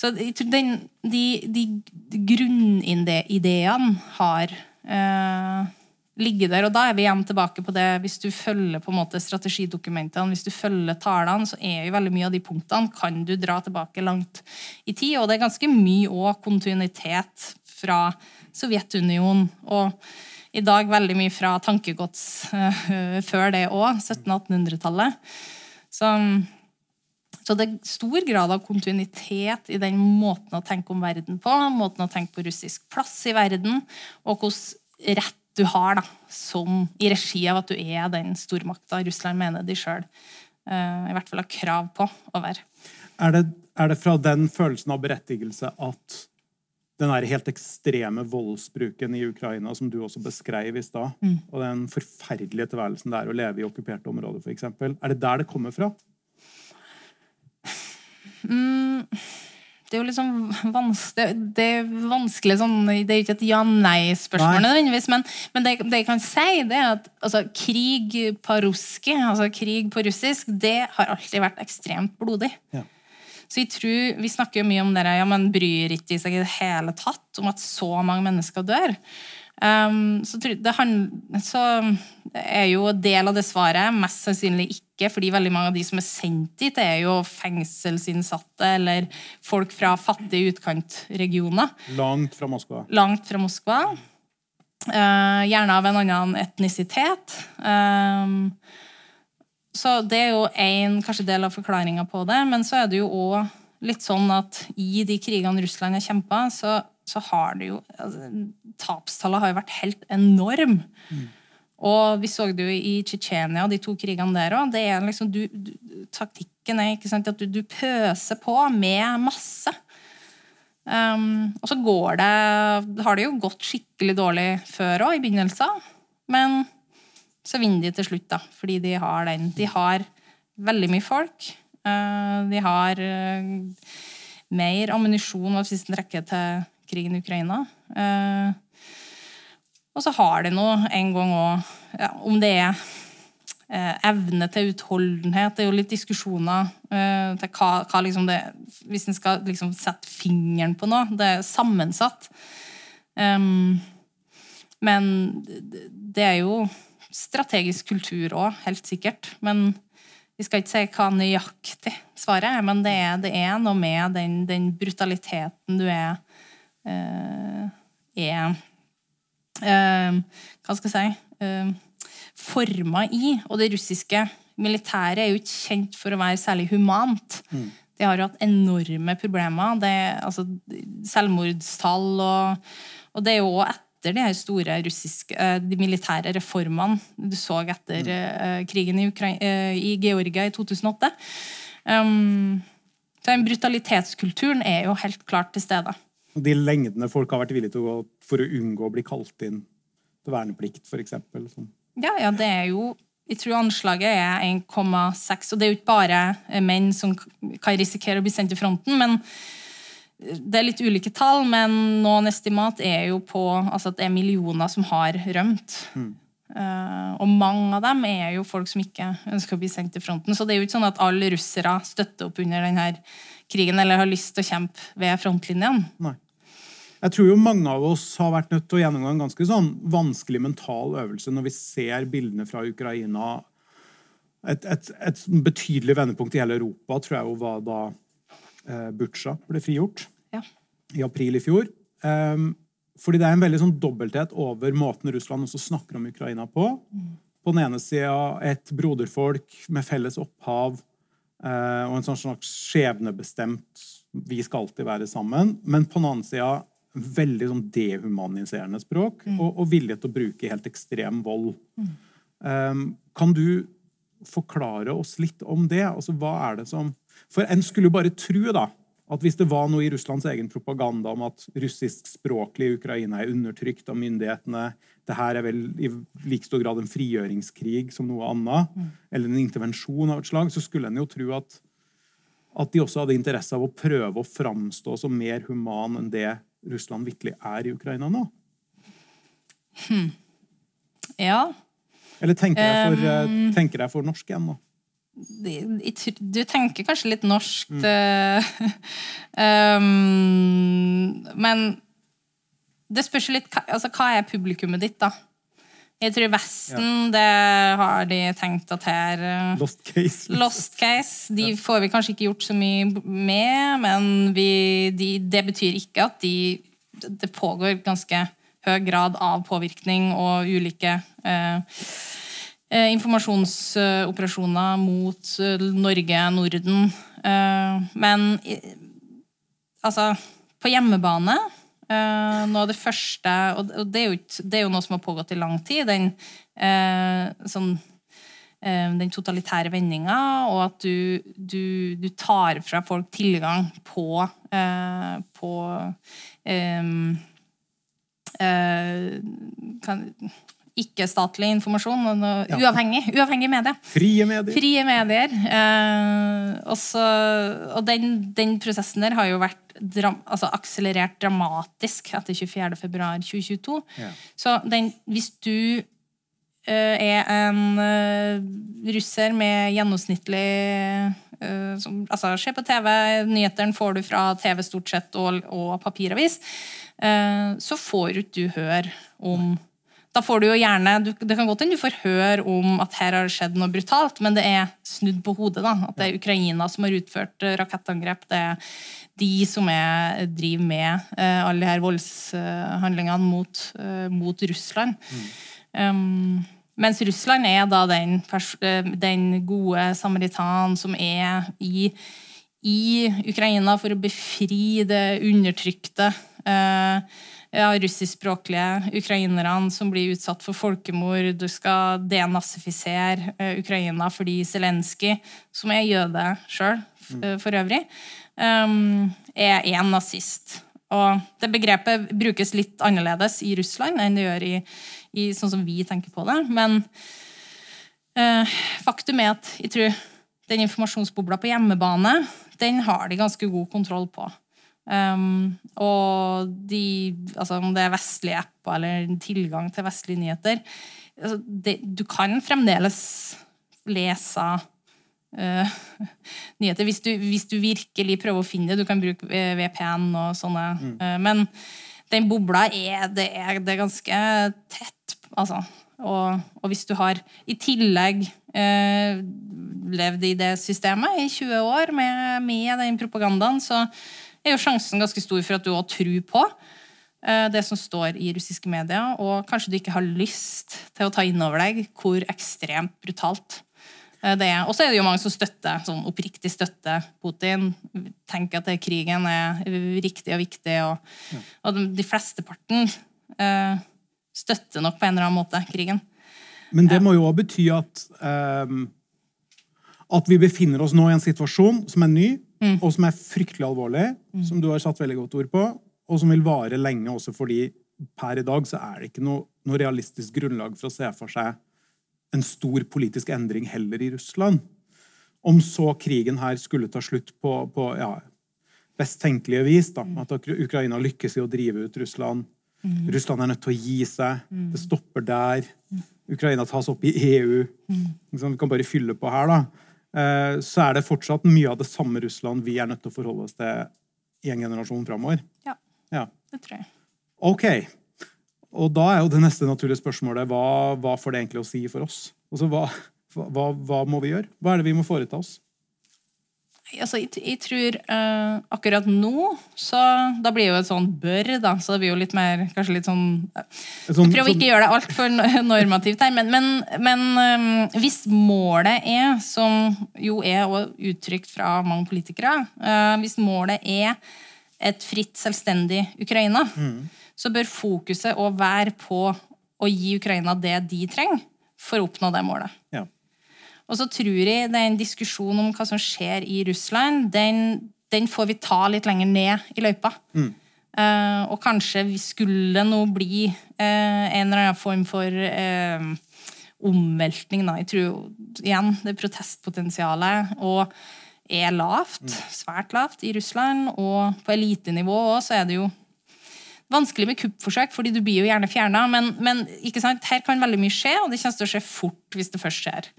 så jeg tror den, de, de grunnideene har eh, ligget der. Og da er vi igjen tilbake på det hvis du følger på en måte strategidokumentene, hvis du følger talene, så er jo veldig mye av de punktene kan du dra tilbake langt i tid. Og det er ganske mye òg kontinuitet fra Sovjetunionen. og i dag veldig mye fra tankegods uh, før det òg, 1700-1800-tallet. Så, så, det er stor grad av kontinuitet i den måten å tenke om verden på, måten å tenke på russisk plass i verden, og hvordan rett du har da, som i regi av at du er den stormakta Russland mener de sjøl uh, i hvert fall har krav på å være. Er det, er det fra den følelsen av berettigelse at den helt ekstreme voldsbruken i Ukraina, som du også beskrev i stad, mm. og den forferdelige tilværelsen det er å leve i okkuperte områder, f.eks. Er det der det kommer fra? Mm, det er jo liksom vans det, det, er vanskelig sånn Det er ikke et ja-nei-spørsmål, nødvendigvis, men, men det, det, jeg kan si, det er at altså, krig på ruski, altså krig på russisk, det har alltid vært ekstremt blodig. Ja. Så jeg tror, Vi snakker jo mye om det ja, men bryr ikke seg i det hele tatt om at så mange mennesker dør. Um, så, det, så er jo del av det svaret mest sannsynlig ikke, fordi veldig mange av de som er sendt dit, er jo fengselsinnsatte eller folk fra fattige utkantregioner. Langt fra Moskva. Langt fra Moskva. Uh, gjerne av en annen etnisitet. Um, så det er jo kanskje del av forklaringa på det. Men så er det jo òg litt sånn at i de krigene Russland har kjempa, så, så, har det jo altså, Tapstallet har jo vært helt enorm. Mm. Og vi så det jo i Tsjetsjenia, de to krigene der òg. Liksom, taktikken er ikke sant, at du, du pøser på med masse. Um, og så går det Har det jo gått skikkelig dårlig før òg, i begynnelsen. Men så vinner de til slutt, da. Fordi de har den. De har veldig mye folk. Uh, de har uh, mer ammunisjon hvis en rekke til krigen i Ukraina. Eh, og så har de nå en gang òg ja, Om det er evne til utholdenhet. Det er jo litt diskusjoner til hva, hva liksom det Hvis en skal liksom sette fingeren på noe. Det er sammensatt. Um, men det er jo strategisk kultur òg, helt sikkert. Men vi skal ikke si hva nøyaktig svaret er, men det er, det er noe med den, den, brutaliteten du er er uh, Hva skal jeg si eh, Forma i. Og det russiske militæret er jo ikke kjent for å være særlig humant. Mm. De har jo hatt enorme problemer. Det, altså, selvmordstall og, og det er jo òg etter de store russiske, eh, de militære reformene du så etter mm. krigen i, eh, i, Georgia i 2008. Um, så den brutalitetskulturen er jo helt klart til stede. De lengdene folk har vært villige til å gå for å unngå å bli kalt inn til verneplikt, f.eks. Sånn. Ja, ja, det er jo jeg tror anslaget er 1,6. Og det er jo ikke bare menn som kan risikere å bli sendt til fronten, men det er litt ulike tall, men noen estimat er jo på altså at det er millioner som har rømt. Mm. Uh, og mange av dem er jo folk som ikke ønsker å bli sendt til fronten. Så det er jo ikke sånn at alle russere støtter opp under denne krigen eller har lyst til å kjempe ved frontlinjen. Nei. Jeg tror jo mange av oss har vært nødt til å gjennomgå en ganske sånn vanskelig mental øvelse når vi ser bildene fra Ukraina. Et, et, et betydelig vendepunkt i hele Europa tror jeg jo var da eh, Butsja ble frigjort ja. i april i fjor. Um, fordi det er en veldig sånn dobbelthet over måten Russland også snakker om Ukraina på. Mm. På den ene sida et broderfolk med felles opphav og en sånn slags skjebnebestemt Vi skal alltid være sammen. Men på den annen side veldig sånn dehumaniserende språk mm. og, og, vilje til å bruke helt ekstrem vold. Mm. Um, kan du forklare oss litt om det? Altså, hva er det som for en skulle jo bare tro da, at hvis det var noe i Russlands egen propaganda om at russiskspråklig Ukraina er undertrykt av myndighetene, det her er vel i like stor grad en frigjøringskrig som noe annet, mm. eller en intervensjon av et slag, så skulle en jo tro at, at de også hadde interesse av å prøve å framstå som mer human enn det Russland virkelig er i Ukraina nå. Hmm. Ja. Eller tenker jeg for, um, tenker jeg for norsk igjen nå? Du tenker kanskje litt norsk mm. um, Men det spørs litt altså, Hva er publikummet ditt, da? Jeg tror Vesten, ja. det har de tenkt at her eh, Lost case. Lost case. De får vi kanskje ikke gjort så mye med, men vi, de, det betyr ikke at de Det pågår ganske høy grad av påvirkning og ulike eh, eh informasjonsoperasjoner mot eh, Norge, Norden. Eh, men altså På hjemmebane Uh, noe av det første Og det er, jo, det er, jo, noe som har pågått i lang tid. Den, uh, sånn, uh, den totalitære vendinga, og at du, du, du, tar fra folk tilgang på, på um, kan, ikke-statlig informasjon. Ja. Uavhengig, uavhengig medie. Frie medier. Frie medier. Eh, også, og den, den, prosessen der har jo vært dram, altså akselerert dramatisk etter 24.2.2022. Ja. Så den, hvis du eh, er en uh, russer med gjennomsnittlig uh, som, altså Se på TV, nyhetene får du fra TV stort sett, og, og papiravis. Uh, så får ikke du høre om da får du jo gjerne, Det kan godt hende du får høre om at her har det skjedd noe brutalt, men det er snudd på hodet. da, At det er Ukraina som har utført eh, rakettangrep. Det er de som er, driver med uh, alle her voldshandlingene mot, uh, mot Russland. Mm. Um, mens Russland er da den, den gode samaritan som er i, i, Ukraina for å befri det undertrykte. Uh, ja, russiskspråklige ukrainerne som blir utsatt for folkemord. Du skal denazifisere uh, Ukraina fordi Zelenskyj, som er jøde sjøl mm. uh, for øvrig, um, er en nazist. Og det begrepet brukes litt annerledes i Russland enn det gjør i, i sånn som vi tenker på det. Men eh, faktum er at jeg tror den informasjonsbobla på hjemmebane den har de ganske god kontroll på. Um, og de, altså om det er vestlige apper eller tilgang til vestlige nyheter altså det, Du kan fremdeles lese uh, nyheter hvis du, hvis du, virkelig prøver å finne det. Du kan bruke VPN og sånne. Mm. Uh, men den bobla er det, er det, er ganske tett, altså. Og, og, hvis du har i tillegg uh, levd i det systemet i 20 år med, med den propagandaen, så er jo sjansen ganske stor for at du òg tror på eh, det som står i russiske medier, og kanskje du ikke har lyst til å ta inn over deg hvor ekstremt brutalt eh, det er. Og så er det jo mange som støtter, sånn oppriktig støtter Putin. Tenker at krigen er riktig og viktig. Og, ja. og de flesteparten eh, støtter nok på en eller annen måte krigen. Men det må jo òg bety at um, at vi befinner oss nå i en situasjon som er ny, mm. og som er fryktelig alvorlig, mm. som du har satt veldig godt ord på, og som vil vare lenge også fordi per i dag så er det ikke noe, noe realistisk grunnlag for å se for seg en stor politisk endring heller i Russland. Om så krigen her skulle ta slutt på, på ja, best tenkelige vis, da, mm. at Ukraina lykkes i å drive ut Russland. Mm. Russland er nødt til å gi seg. Mm. Det stopper der. Mm. Ukraina tas opp i EU. Mm. Vi kan bare fylle på her, da. Eh, så er det fortsatt mye av det samme Russland vi er nødt til å forholde oss til i en generasjon framover. Ja, ja, det tror jeg. Ok. Og da er jo det neste naturlige spørsmålet hva, hva får det egentlig å si for oss? Altså, hva, hva, hva må vi gjøre? Hva er det vi må foreta oss? Altså, jeg, jeg, tror uh, akkurat nå så Da blir jo et sånn bør, da. Så det blir jo litt mer Kanskje litt sånn uh, sånn, Prøv å ikke gjøre det altfor normativt her, men, men, men um, hvis målet er, som jo er uttrykt fra mange politikere uh, Hvis målet er et fritt, selvstendig Ukraina, mm. så bør fokuset òg være på å gi Ukraina det de trenger for å oppnå det målet. Ja. Og så tror jeg det er en diskusjon om hva som skjer i Russland, den, den får vi ta litt lenger ned i løypa. Mm. Uh, og kanskje vi skulle nå bli uh, en eller annen form for uh, omveltning. Da. Jeg tror igjen det protestpotensialet og er lavt, mm. svært lavt, i Russland. Og på elitenivå òg så er det jo vanskelig med kuppforsøk, fordi du blir jo gjerne fjerna. Men, men her kan veldig mye skje, og det kommer til å skje fort hvis det først skjer.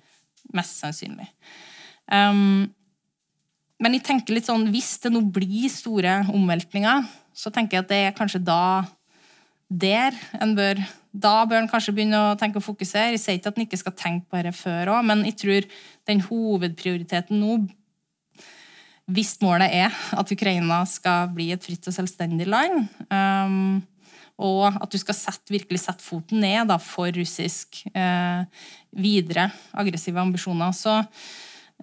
Mest sannsynlig. Um, men jeg tenker litt sånn, hvis det nå blir store omveltninger, så tenker jeg at det er kanskje da der en bør Da bør en kanskje begynne å tenke og fokusere. Jeg sier ikke at en ikke skal tenke på dette før òg, men jeg tror den hovedprioriteten nå hvis målet er at Ukraina skal bli et fritt og selvstendig land, um, og at du skal sette, virkelig sette foten ned da, for russisk eh, videre aggressive ambisjoner, så,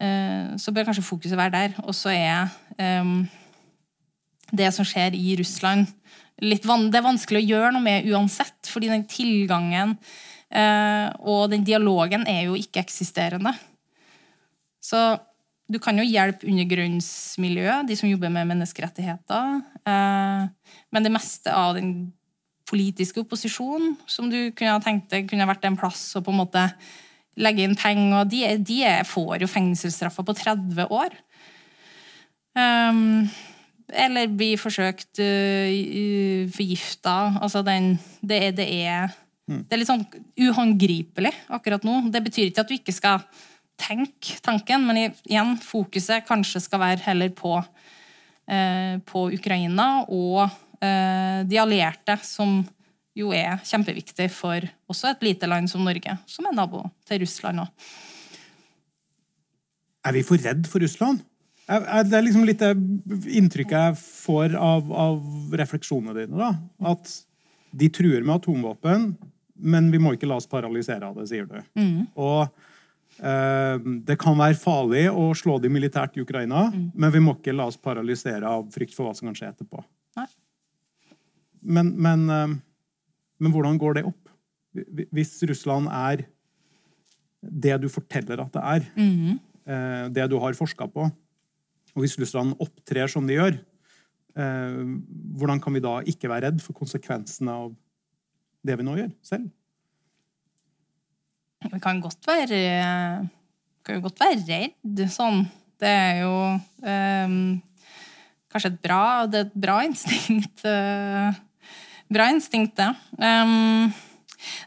eh, så bør kanskje fokuset være der. Og så er eh, det som skjer i Russland van Det er vanskelig å gjøre noe med uansett, fordi den tilgangen eh, og den dialogen er jo ikke-eksisterende. Så du kan jo hjelpe undergrunnsmiljøet, de som jobber med menneskerettigheter. Eh, men det meste av den politiske opposisjonen som du kunne ha tenkt deg kunne vært en plass å på en måte legge inn penger De, de får jo fengselsstraffer på 30 år. Um, eller blir forsøkt uh, forgifta. Altså den det er, det er, det er litt sånn uhåndgripelig akkurat nå. Det betyr ikke at du ikke skal tenke tanken, men igjen, fokuset kanskje skal være heller på, eh, på Ukraina og eh, de allierte, som jo er kjempeviktig for også et lite land som Norge, som er nabo til Russland òg. Er vi for redd for Russland? Det er liksom litt det inntrykket jeg får av, av refleksjonene dine. da. At de truer med atomvåpen, men vi må ikke la oss paralysere av det, sier du. Mm. Og Eh, det kan være farlig å slå de militært i Ukraina, mm. men vi må ikke la oss paralysere av frykt for hva som kan skje etterpå. Men, men, eh, men, hvordan går det opp? Hvis Russland er det du forteller at det er, mm. det du har forska på, og hvis Russland opptrer som de gjør, hvordan kan vi da ikke være redd for konsekvensene av det vi nå gjør, selv? Vi kan godt være kan jo godt være redd sånn. Det er jo um, kanskje et bra, det er et bra instinkt. Bra instinkt, det. Um,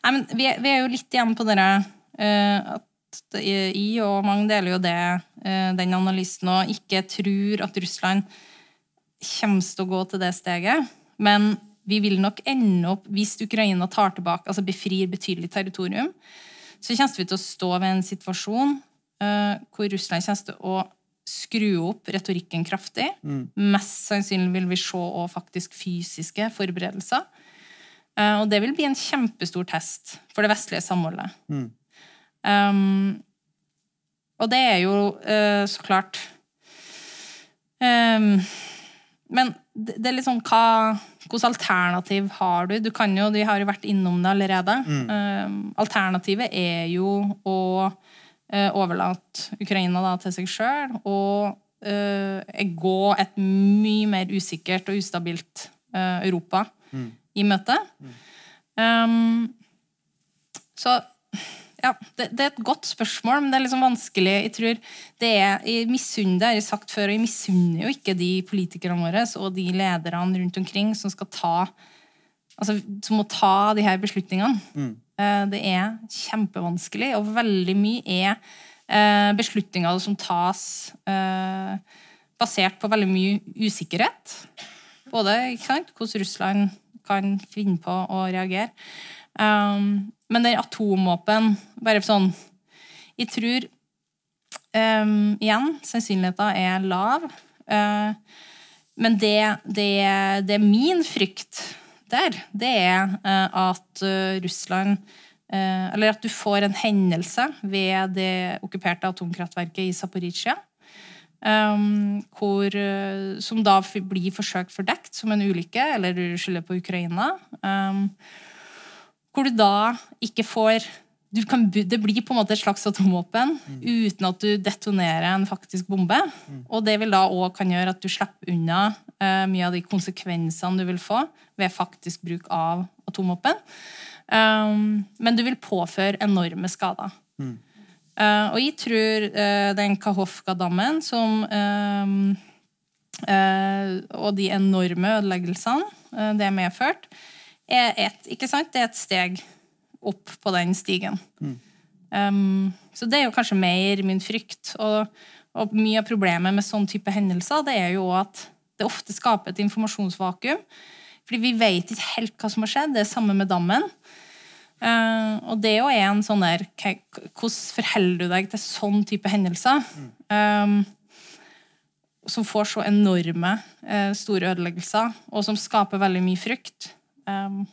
nei, men vi, vi, er jo litt igjen på dere uh, at I og mange deler jo det, uh, den analysen, og ikke tror at Russland kommer til å gå til det steget. Men vi vil nok ende opp, hvis Ukraina tar tilbake, altså befrir betydelig territorium, så kommer vi til å stå ved en situasjon uh, hvor Russland kommer til å skru opp retorikken kraftig. Mm. Mest sannsynlig vil vi se òg faktisk fysiske forberedelser. Uh, og det vil bli en kjempestor test for det vestlige samholdet. Mm. Um, og det er jo uh, så klart um, Men det, det, er litt sånn hva Hvilket alternativ har du? Du kan jo, De har jo vært innom det allerede. Mm. Um, alternativet er jo å uh, overlate Ukraina da, til seg sjøl og uh, gå et mye mer usikkert og ustabilt Europa mm. i møte. Mm. Um, så ja, det, det, er et godt spørsmål, men det er liksom vanskelig. Jeg tror det er, jeg misunner jeg har sagt før, og jeg misunner jo ikke de politikerne våre og de lederne rundt omkring som skal ta altså, som må ta de her beslutningene. Mm. Eh, det er kjempevanskelig, og veldig mye er eh, beslutninger som tas eh, basert på veldig mye usikkerhet. Både sant, hvordan Russland kan finne på å reagere. Um, men er atomvåpen Bare sånn Jeg tror um, Igjen, sannsynligheten er lav. Uh, men det, det, det, er min frykt der, det er uh, at uh, Russland Eller at du får en hendelse ved det okkuperte atomkraftverket i Zaporizjzja. Um, hvor, som da blir forsøkt fordekt som en ulykke, eller du skylder på Ukraina. Um, hvor du da ikke får kan, Det blir på en måte et slags atomvåpen mm. uten at du detonerer en faktisk bombe. Mm. Og det vil da òg kan gjøre at du slipper unna uh, mye av de konsekvensene du vil få ved faktisk bruk av atomvåpen. Um, men du vil påføre enorme skader. Mm. Uh, og jeg tror uh, den Kahovka-dammen som um, Og de enorme ødeleggelsene det er medført, er et, ikke sant? det er et steg opp på den stigen. Mm. Um, så det er jo kanskje mer min frykt. Og, og mye av problemet med sånn type hendelser det er jo at det ofte skaper et informasjonsvakuum. Fordi vi vet ikke helt hva som har skjedd. Det er samme med dammen. Uh, og det er jo en sånn der Hvordan forholder du deg til sånn type hendelser? Um, som får så enorme uh, store ødeleggelser, og som skaper veldig mye frykt. Um,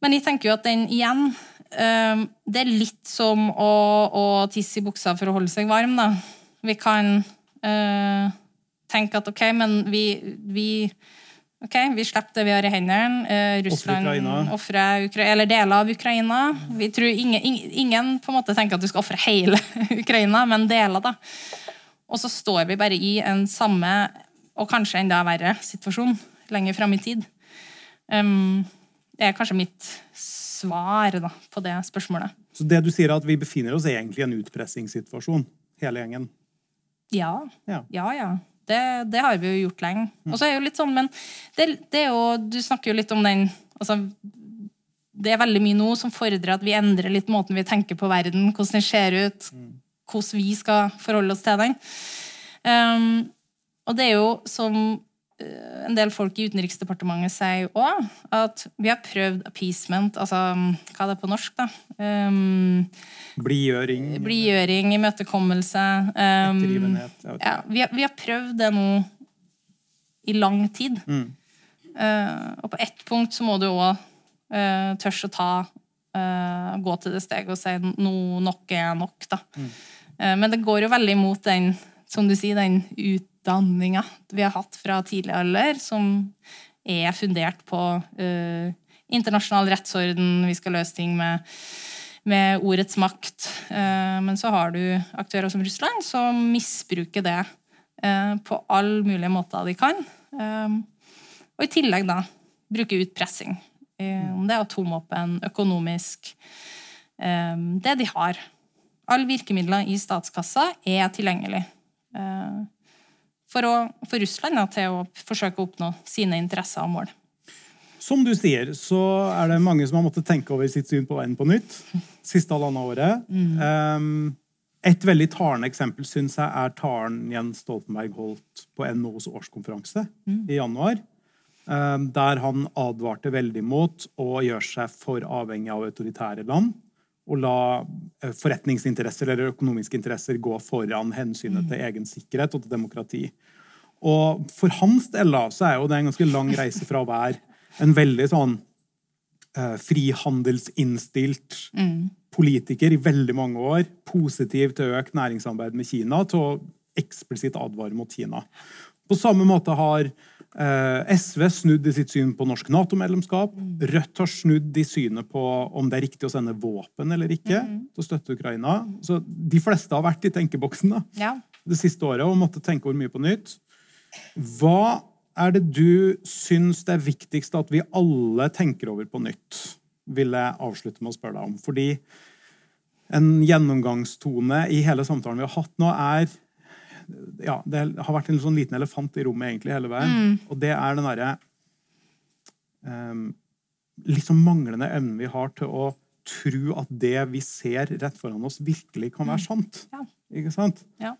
men jeg tenker jo at den igjen um, Det er litt som å, å, tisse i buksa for å holde seg varm. da. Vi kan uh, tenke at ok, men vi, vi Ok, Vi slipper det vi har i hendene. Eh, Russland ofrer eller deler av Ukraina. Vi tror ingen, ingen, på en måte tenker at du skal ofre hele Ukraina, men deler. da. Og så står vi bare i en samme, og kanskje enda verre, situasjon lenger fram i tid. Um, det er kanskje mitt svar da, på det spørsmålet. Så det du sier er at vi befinner oss egentlig i en utpressingssituasjon, hele gjengen? Ja. Ja, ja. ja. Det, det, har vi jo gjort lenge. Og så er jo litt sånn, men det, det, er jo Du snakker jo litt om den altså, Det er veldig mye nå som fordrer at vi endrer litt måten vi tenker på verden, hvordan den ser ut, hvordan vi skal forholde oss til den. Um, og det er jo som en del folk i Utenriksdepartementet sier òg at vi har prøvd appeasement, altså hva er det på norsk, da? Um, blidgjøring. Blidgjøring, imøtekommelse. Um, ja, vi, har, vi, har, prøvd det nå i lang tid. Mm. Uh, og på ett punkt så må du òg uh, tørs å ta uh, Gå til det steget og si no, nok er nok, da. Mm. Uh, men det går jo veldig imot den, som du sier, den ut utdanninga vi har hatt fra tidlig alder, som er fundert på uh, internasjonal rettsorden, vi skal løse ting med, med ordets makt. Uh, men så har du aktører som Russland som misbruker det uh, på alle mulige måter de kan. og i tillegg da bruke utpressing. Om det er atomvåpen, økonomisk Det de har. Alle virkemidler i statskassa er tilgjengelig. For, å, for Russland da, til å forsøke å oppnå sine interesser og mål. Som du sier, så er det mange som har måttet tenke over sitt syn på verden på nytt. Siste halvannet året. Mm. Um, et veldig talende eksempel synes jeg er talen Jens Stoltenberg holdt på NHOs årskonferanse mm. i januar. Um, der han advarte veldig mot å gjøre seg for avhengig av autoritære land og la eh, forretningsinteresser eller økonomiske interesser gå foran hensynet til mm. egen sikkerhet og til demokrati. Og for hans del da, så er jo det en ganske lang reise fra å være en veldig sånn eh, frihandelsinnstilt mm. politiker i veldig mange år, positiv til økt næringssamarbeid med Kina, til å eksplisitt advare mot Kina. På samme måte har Eh, SV snudd i sitt syn på norsk Nato-medlemskap. Rødt har snudd i synet på om det er riktig å sende våpen eller ikke mm. til å støtte Ukraina. Så de fleste har vært i tenkeboksen da, ja. det siste året og måtte tenke over mye på nytt. Hva er det du syns det er viktigst at vi alle tenker over på nytt? Vil jeg avslutte med å spørre deg om. Fordi en gjennomgangstone i hele samtalen vi har hatt nå, er ja, det har vært en sånn liten elefant i rommet egentlig hele veien. Mm. Og det er den derre um, liksom manglende evnen vi har til å tro at det vi ser rett foran oss, virkelig kan være mm. sant. Ja. Ikke sant? Ja.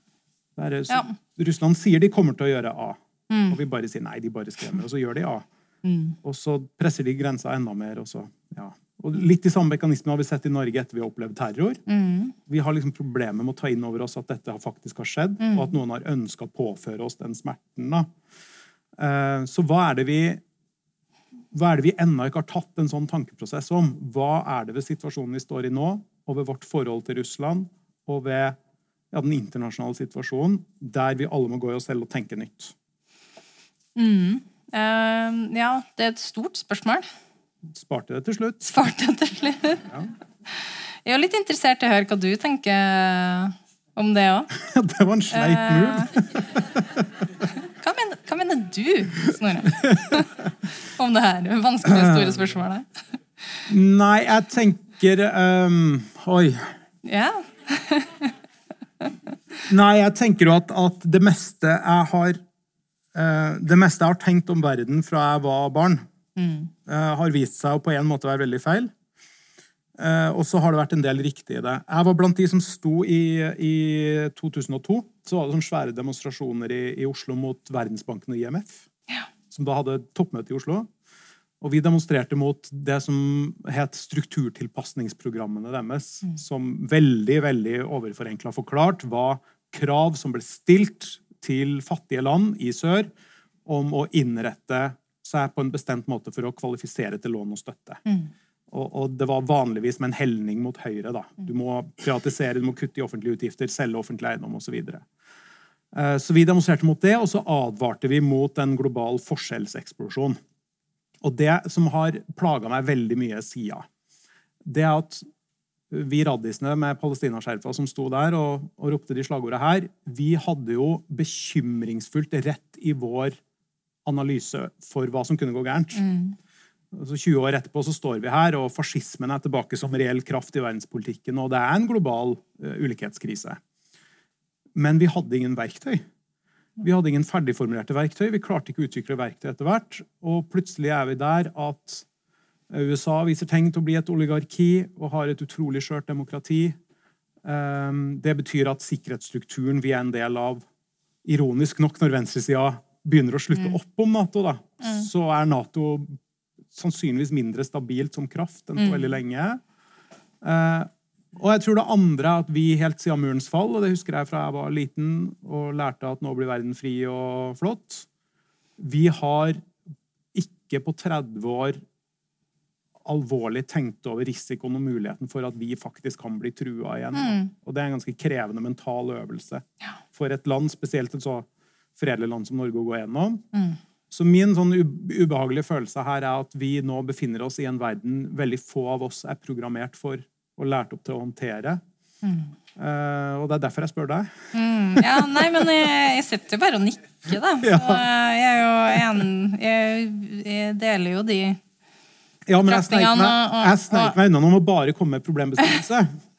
Er, så, ja. Russland sier de kommer til å gjøre A, mm. og vi bare sier nei, de bare skremmer. Og så gjør de A. Mm. Og så presser de grensa enda mer, og så ja. Og litt de samme mekanismene har vi sett i Norge etter vi har opplevd terror. Mm. Vi har liksom problemer med å ta inn over oss at dette faktisk har skjedd, mm. og at noen har ønska å påføre oss den smerten. Uh, så hva er det vi hva er det vi ennå ikke har tatt en sånn tankeprosess om? Hva er det ved situasjonen vi står i nå, og ved vårt forhold til Russland, og ved ja, den internasjonale situasjonen, der vi alle må gå i oss selv og tenke nytt? Mm. Uh, ja, det er et stort spørsmål. Sparte det til slutt. Sparte det til slutt. Ja. Jeg er litt interessert i å høre hva du tenker om det òg. det var en sleip eh, move. hva, mener, hva mener du, Snorre, om det her vanskelige, store spørsmålet? Nei, jeg tenker um, Oi. Ja. Nei, jeg tenker jo at, at, det meste jeg har uh, Det meste jeg har tenkt om verden fra jeg var barn, mm. Har vist seg å på en måte være veldig feil. Eh, og så har det vært en del riktig i det. Jeg var blant de som sto i, i 2002. Så var det sånne svære demonstrasjoner i, i Oslo mot Verdensbanken og IMF. Ja. Som da hadde toppmøte i Oslo. Og vi demonstrerte mot det som het strukturtilpasningsprogrammene deres. Som veldig veldig overforenkla forklart var krav som ble stilt til fattige land i sør om å innrette seg på en bestemt måte for å kvalifisere til lån og støtte. Og, og det var vanligvis med en helning mot høyre. da. Du må privatisere, du må kutte i offentlige utgifter, selge offentlig eiendom osv. Så, videre. Eh, så vi demonstrerte mot det, og så advarte vi mot en global forskjellseksplosjon. Og det som har plaga meg veldig mye sida, det er at vi raddisene med palestinaskjerfa som sto der og, og ropte de slagordene her, vi hadde jo bekymringsfullt rett i vår analyse for hva som kunne gå gærent. Altså 20 år etterpå så står vi her, og fascismen er tilbake som reell kraft i verdenspolitikken, og det er en global uh, ulikhetskrise. Men vi hadde ingen verktøy. Vi hadde ingen ferdigformulerte verktøy. Vi klarte ikke å utvikle verktøy etter hvert. Og plutselig er vi der at USA viser tegn til å bli et oligarki og har et utrolig skjørt demokrati. Um, det betyr at sikkerhetsstrukturen vi er en del av, ironisk nok når venstresida begynner å slutte opp om Nato, da, så er Nato sannsynligvis mindre stabilt som kraft enn på veldig lenge. Eh, og jeg tror det andre er at vi helt siden murens fall, og det husker jeg fra jeg var liten og lærte at nå blir verden fri og flott, vi har ikke på 30 år alvorlig tenkt over risikoen og muligheten for at vi faktisk kan bli trua igjen. Og det er en ganske krevende mental øvelse for et land, spesielt et så fredelig land som Norge, å gå gjennom. Så min sånn ubehagelige følelse her er at vi nå befinner oss i en verden veldig få av oss er programmert for og lært opp til å håndtere. Mm. Uh, og det er derfor jeg spør deg. Mm, ja, nei, men jeg, jeg sitter jo bare og nikker, da. Så jeg er jo en jeg, jeg deler jo de ja, men jeg snek meg, unna om å bare komme med problembeskrivelse.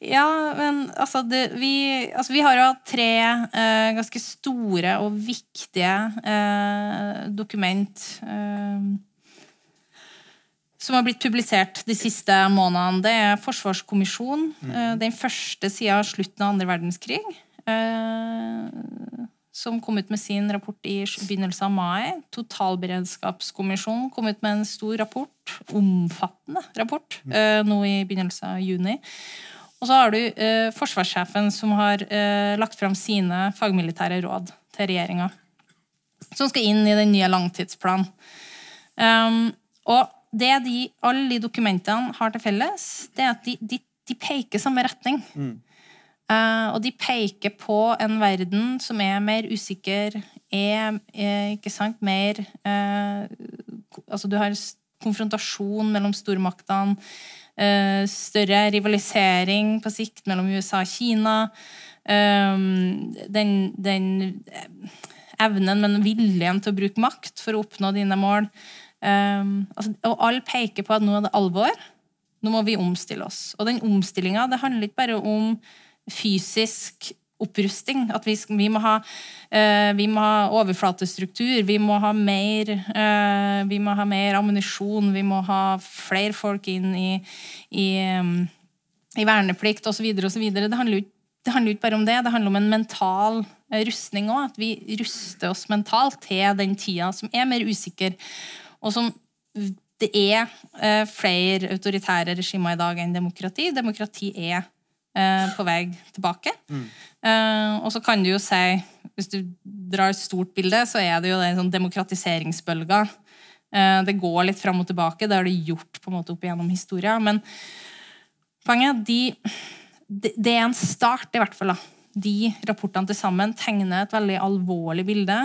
Ja, men altså, det, vi, altså vi, har jo tre eh, ganske store og viktige eh, dokument eh, som har blitt publisert de siste månedene. Det er Forsvarskommisjonen. Mm. Den første siden slutten av andre verdenskrig. Som kom ut med sin rapport i begynnelsen av mai. Totalberedskapskommisjonen kom ut med en stor rapport. Omfattende rapport. Nå i begynnelsen av juni. Og så har du eh, forsvarssjefen som har eh, lagt fram sine fagmilitære råd til regjeringa. Som skal inn i den nye langtidsplanen. Um, og det de, alle de dokumentene har til felles, det er at de, de, de peker samme retning. Mm. Uh, og de peker på en verden som er mer usikker, er, er ikke sant, mer uh, Altså, du har konfrontasjon mellom stormaktene. Uh, større rivalisering på sikt mellom USA og Kina. Um, den, den evnen, men viljen til å bruke makt for å oppnå dine mål. Um, altså, og alle peker på at nå er det alvor. Nå må vi omstille oss. Og den omstillinga handler ikke bare om fysisk opprusting. At vi, vi, må ha, uh, vi, må ha, overflatestruktur, vi må ha mer uh, Vi må ha mer ammunisjon, vi må ha flere folk inn i, i, um, i verneplikt osv. osv. Det, handler det handler ikke bare om det, det handler om en mental uh, rustning òg. At vi ruster oss mentalt til den tida som er mer usikker, og som det er flere autoritære regimer i dag enn demokrati. Demokrati er på vei tilbake. Mm. Uh, og så kan du jo si, hvis du drar et stort bilde, så er det jo den sånn demokratiseringsbølga. Uh, det går litt fram og tilbake. Det har det gjort på en måte opp igjennom historia. Men poenget de, de, det er en start, i hvert fall. da. De rapportene til sammen tegner et veldig alvorlig bilde.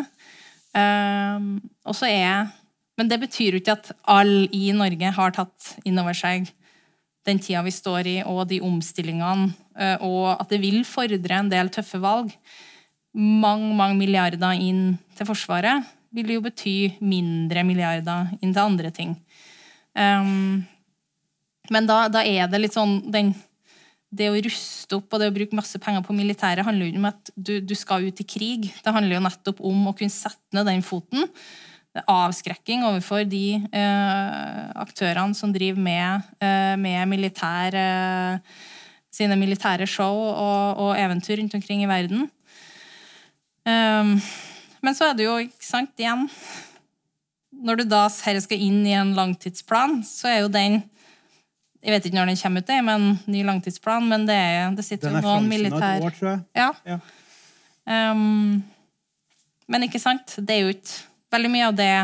Uh, og så er Men det betyr jo ikke at alle i Norge har tatt inn over seg den tida vi står i, og de omstillingene, eh, og at det vil fordre en del tøffe valg. Mange, mange milliarder inn til Forsvaret vil jo bety mindre milliarder inn til andre ting. Um, men da, da, er det litt sånn den, Det å ruste opp og det å bruke masse penger på militæret handler jo ikke om at du, du, skal ut i krig. Det handler jo nettopp om å kunne sette ned den foten avskrekking overfor de eh, aktørene som driver med, eh, med militær, eh, sine militære show og, og, eventyr rundt omkring i verden. Um, men så er det jo, ikke sant, igjen Når du da her skal inn i en langtidsplan, så er jo den Jeg vet ikke når den kommer ut, det, men ny langtidsplan, men det, er, det sitter jo noen militær... Den er år, tror jeg. Ja. Ja. Um, men ikke sant? Det er jo ikke veldig mye av det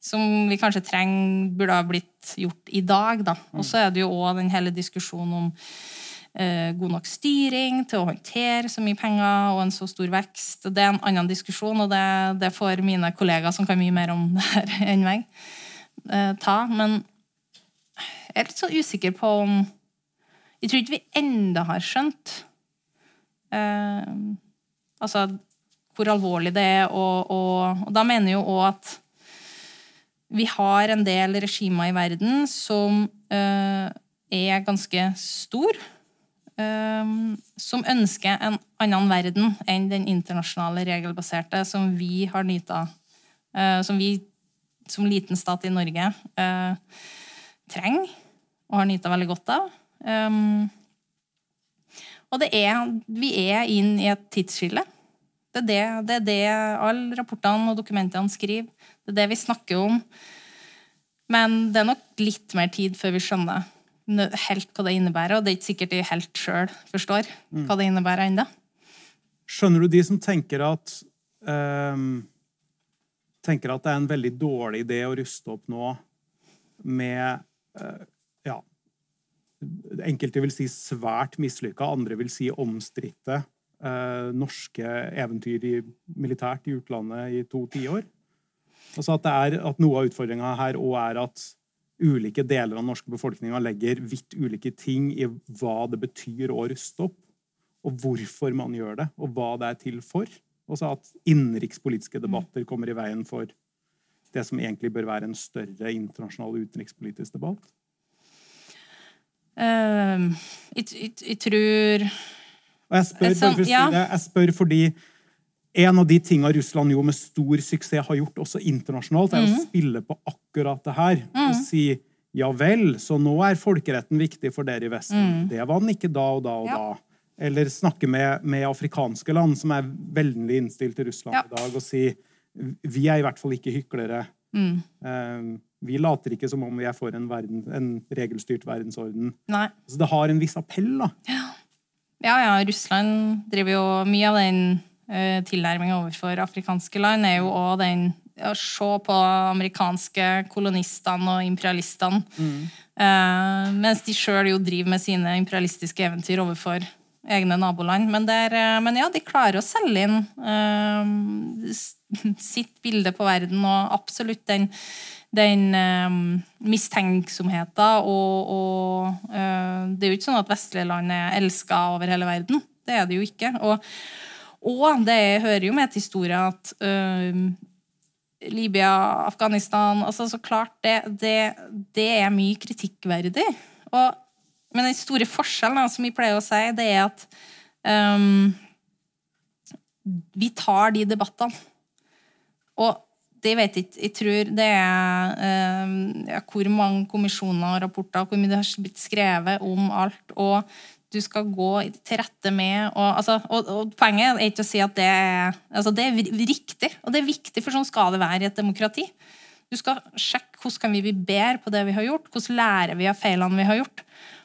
som vi kanskje trenger, burde ha blitt gjort i dag. da. Og så er det jo òg den hele diskusjonen om eh, god nok styring til å håndtere så mye penger og en så stor vekst. Det er en annen diskusjon, og det, det får mine kollegaer som kan mye mer om det her enn meg, eh, ta. Men jeg er litt så usikker på om Jeg tror ikke vi enda har skjønt eh, altså hvor alvorlig det er. Og, og, og da mener jeg jo òg at vi har en del regimer i verden som uh, er ganske stor. Um, som ønsker en annen verden enn den internasjonale regelbaserte som vi har nytt av. Uh, som vi som liten stat i Norge trenger og har nytt av veldig godt av. Um, og det er, vi er inn i et tidsskille. Det er det, det, er det alle rapportene og dokumentene skriver. Det er det vi snakker om. Men det er nok litt mer tid før vi skjønner helt hva det innebærer. Og det er ikke sikkert de helt sjøl forstår hva det innebærer ennå. Skjønner du de som tenker at um, tenker at det er en veldig dårlig idé å ruste opp nå med uh, ja, Enkelte vil si svært mislykka, andre vil si omstridte norske eventyr i, militært i utlandet i to tiår. Altså at, er, at noe av utfordringa her òg er at ulike deler av den norske befolkninga legger vidt ulike ting i hva det betyr å ruste opp, og hvorfor man gjør det, og hva det er til for. Også at innenrikspolitiske debatter kommer i veien for det som egentlig bør være en større internasjonal utenrikspolitisk debatt. Uh, jeg, jeg, jeg, tror Og jeg spør, Sånn, si ja. det, jeg spør fordi en av de tinga Russland jo med stor suksess har gjort også internasjonalt, er Mm. å spille på akkurat det her. Og si ja vel, så nå er folkeretten viktig for dere i Vesten. Det var den ikke da og da og Mm. Ja. da. Eller snakke med, med afrikanske land som er veldig innstilt til Russland Ja. i dag, og si vi er i hvert fall ikke hyklere. Mm. Eh, vi later ikke som om vi er for en, verden, en regelstyrt verdensorden. Nei. Så det har en viss appell, da. Ja, ja, ja, Russland driver jo mye av den uh, tilnærminga overfor afrikanske land, er jo òg den å se på amerikanske kolonistene og imperialistene. Eh, mens de sjøl jo driver med sine imperialistiske eventyr overfor egne naboland. Men, der, uh, men ja, de klarer å selge inn uh, sitt bilde på verden, og absolutt den, den eh, mistenksomheten og, og eh, Det er jo ikke sånn at vestlige land er elska over hele verden. Det er det jo ikke. Og, og det hører jo med til historien at eh, Libya, Afghanistan altså Så klart, det, det, det er mye kritikkverdig. Og, men den store forskjellen, som vi pleier å si, det er at ehm, vi tar de debattene. Og det vet jeg ikke. Jeg tror det er ehm, ja, hvor mange kommisjoner og rapporter, hvor mye det har blitt skrevet om alt. og du skal gå til rette med og, altså, og, og Poenget er ikke å si at det er, altså, det er riktig, og det er viktig, for sånn skal det være i et demokrati. Du skal sjekke hvordan kan vi bli bedre på det vi har gjort, hvordan lærer vi av feilene vi har gjort.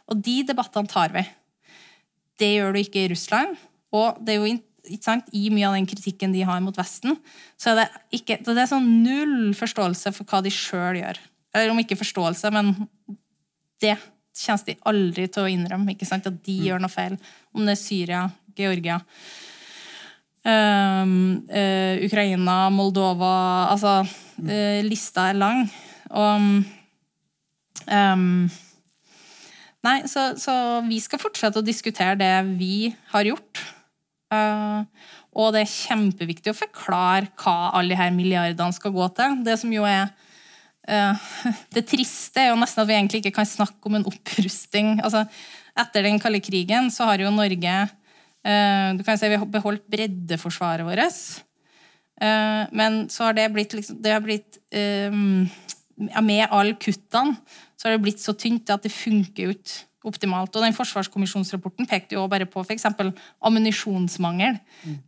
Og de debattene tar vi. Det gjør du ikke i Russland. Og det er jo sant, i mye av den kritikken de har mot Vesten, så er det, ikke, det er sånn null forståelse for hva de sjøl gjør. Eller om ikke forståelse, men det kommer de aldri til å innrømme. ikke sant, At de gjør noe feil. Om det er Syria, Georgia, ehm, eh, Ukraina, Moldova Altså, eh, lista er lang. Og ehm, Nei, så, så vi skal fortsette å diskutere det vi har gjort. Eh, og det er kjempeviktig å forklare hva alle de her milliardene skal gå til. Det som jo er eh, Det triste er jo nesten at vi egentlig ikke kan snakke om en opprusting. Altså, etter den kalde krigen så har jo Norge eh, du kan si Vi har beholdt breddeforsvaret vårt. Men så har det blitt liksom Det har blitt Med alle kuttene så har det blitt så tynt at det funker jo ikke optimalt. Og den Forsvarskommisjonsrapporten pekte jo bare på f.eks. ammunisjonsmangel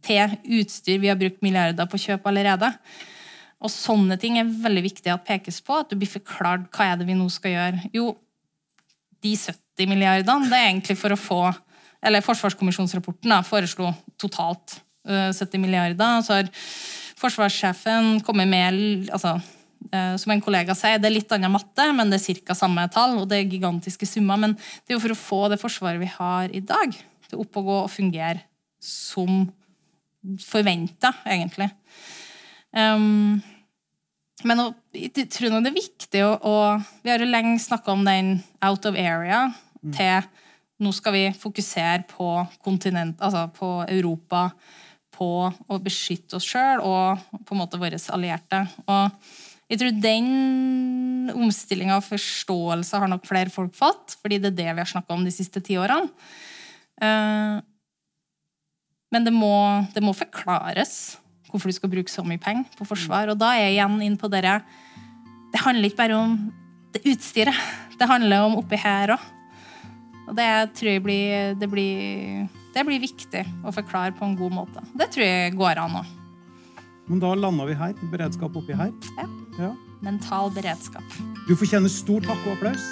til utstyr vi har brukt milliarder på kjøp allerede. Og sånne ting er veldig viktig at pekes på. At du blir forklart hva er det vi nå skal gjøre. Jo, de 70 milliardene det er egentlig for å få Eller Forsvarskommisjonsrapporten da, foreslo totalt uh, 70 milliarder. Så har forsvarssjefen kommet med altså, Som en kollega sier, det er litt annen matte, men det er ca. samme tall. Og det er gigantiske summer. Men det er jo for å få det forsvaret vi har i dag, til opp og gå og fungere som forventa, egentlig. Um, men og, jeg tror nå det er viktig å, å Vi har jo lenge snakka om den out of area til nå skal vi fokusere på kontinent, altså på Europa, på å beskytte oss sjøl og på en måte våre allierte. Og jeg tror den omstillinga og forståelse har nok flere folk fått, fordi det er det vi har snakka om de siste ti årene. Uh, men det må, det må forklares hvorfor du skal bruke så mye penger på forsvar. Og da er jeg igjen inn på dere Det handler ikke bare om det utstyret. Det handler om oppi her òg. Og det tror jeg blir det, blir det blir viktig å forklare på en god måte. Det tror jeg går an òg. Men da landa vi her. Beredskap oppi her. Ja. Ja. Mental beredskap. Du fortjener stor takk og applaus.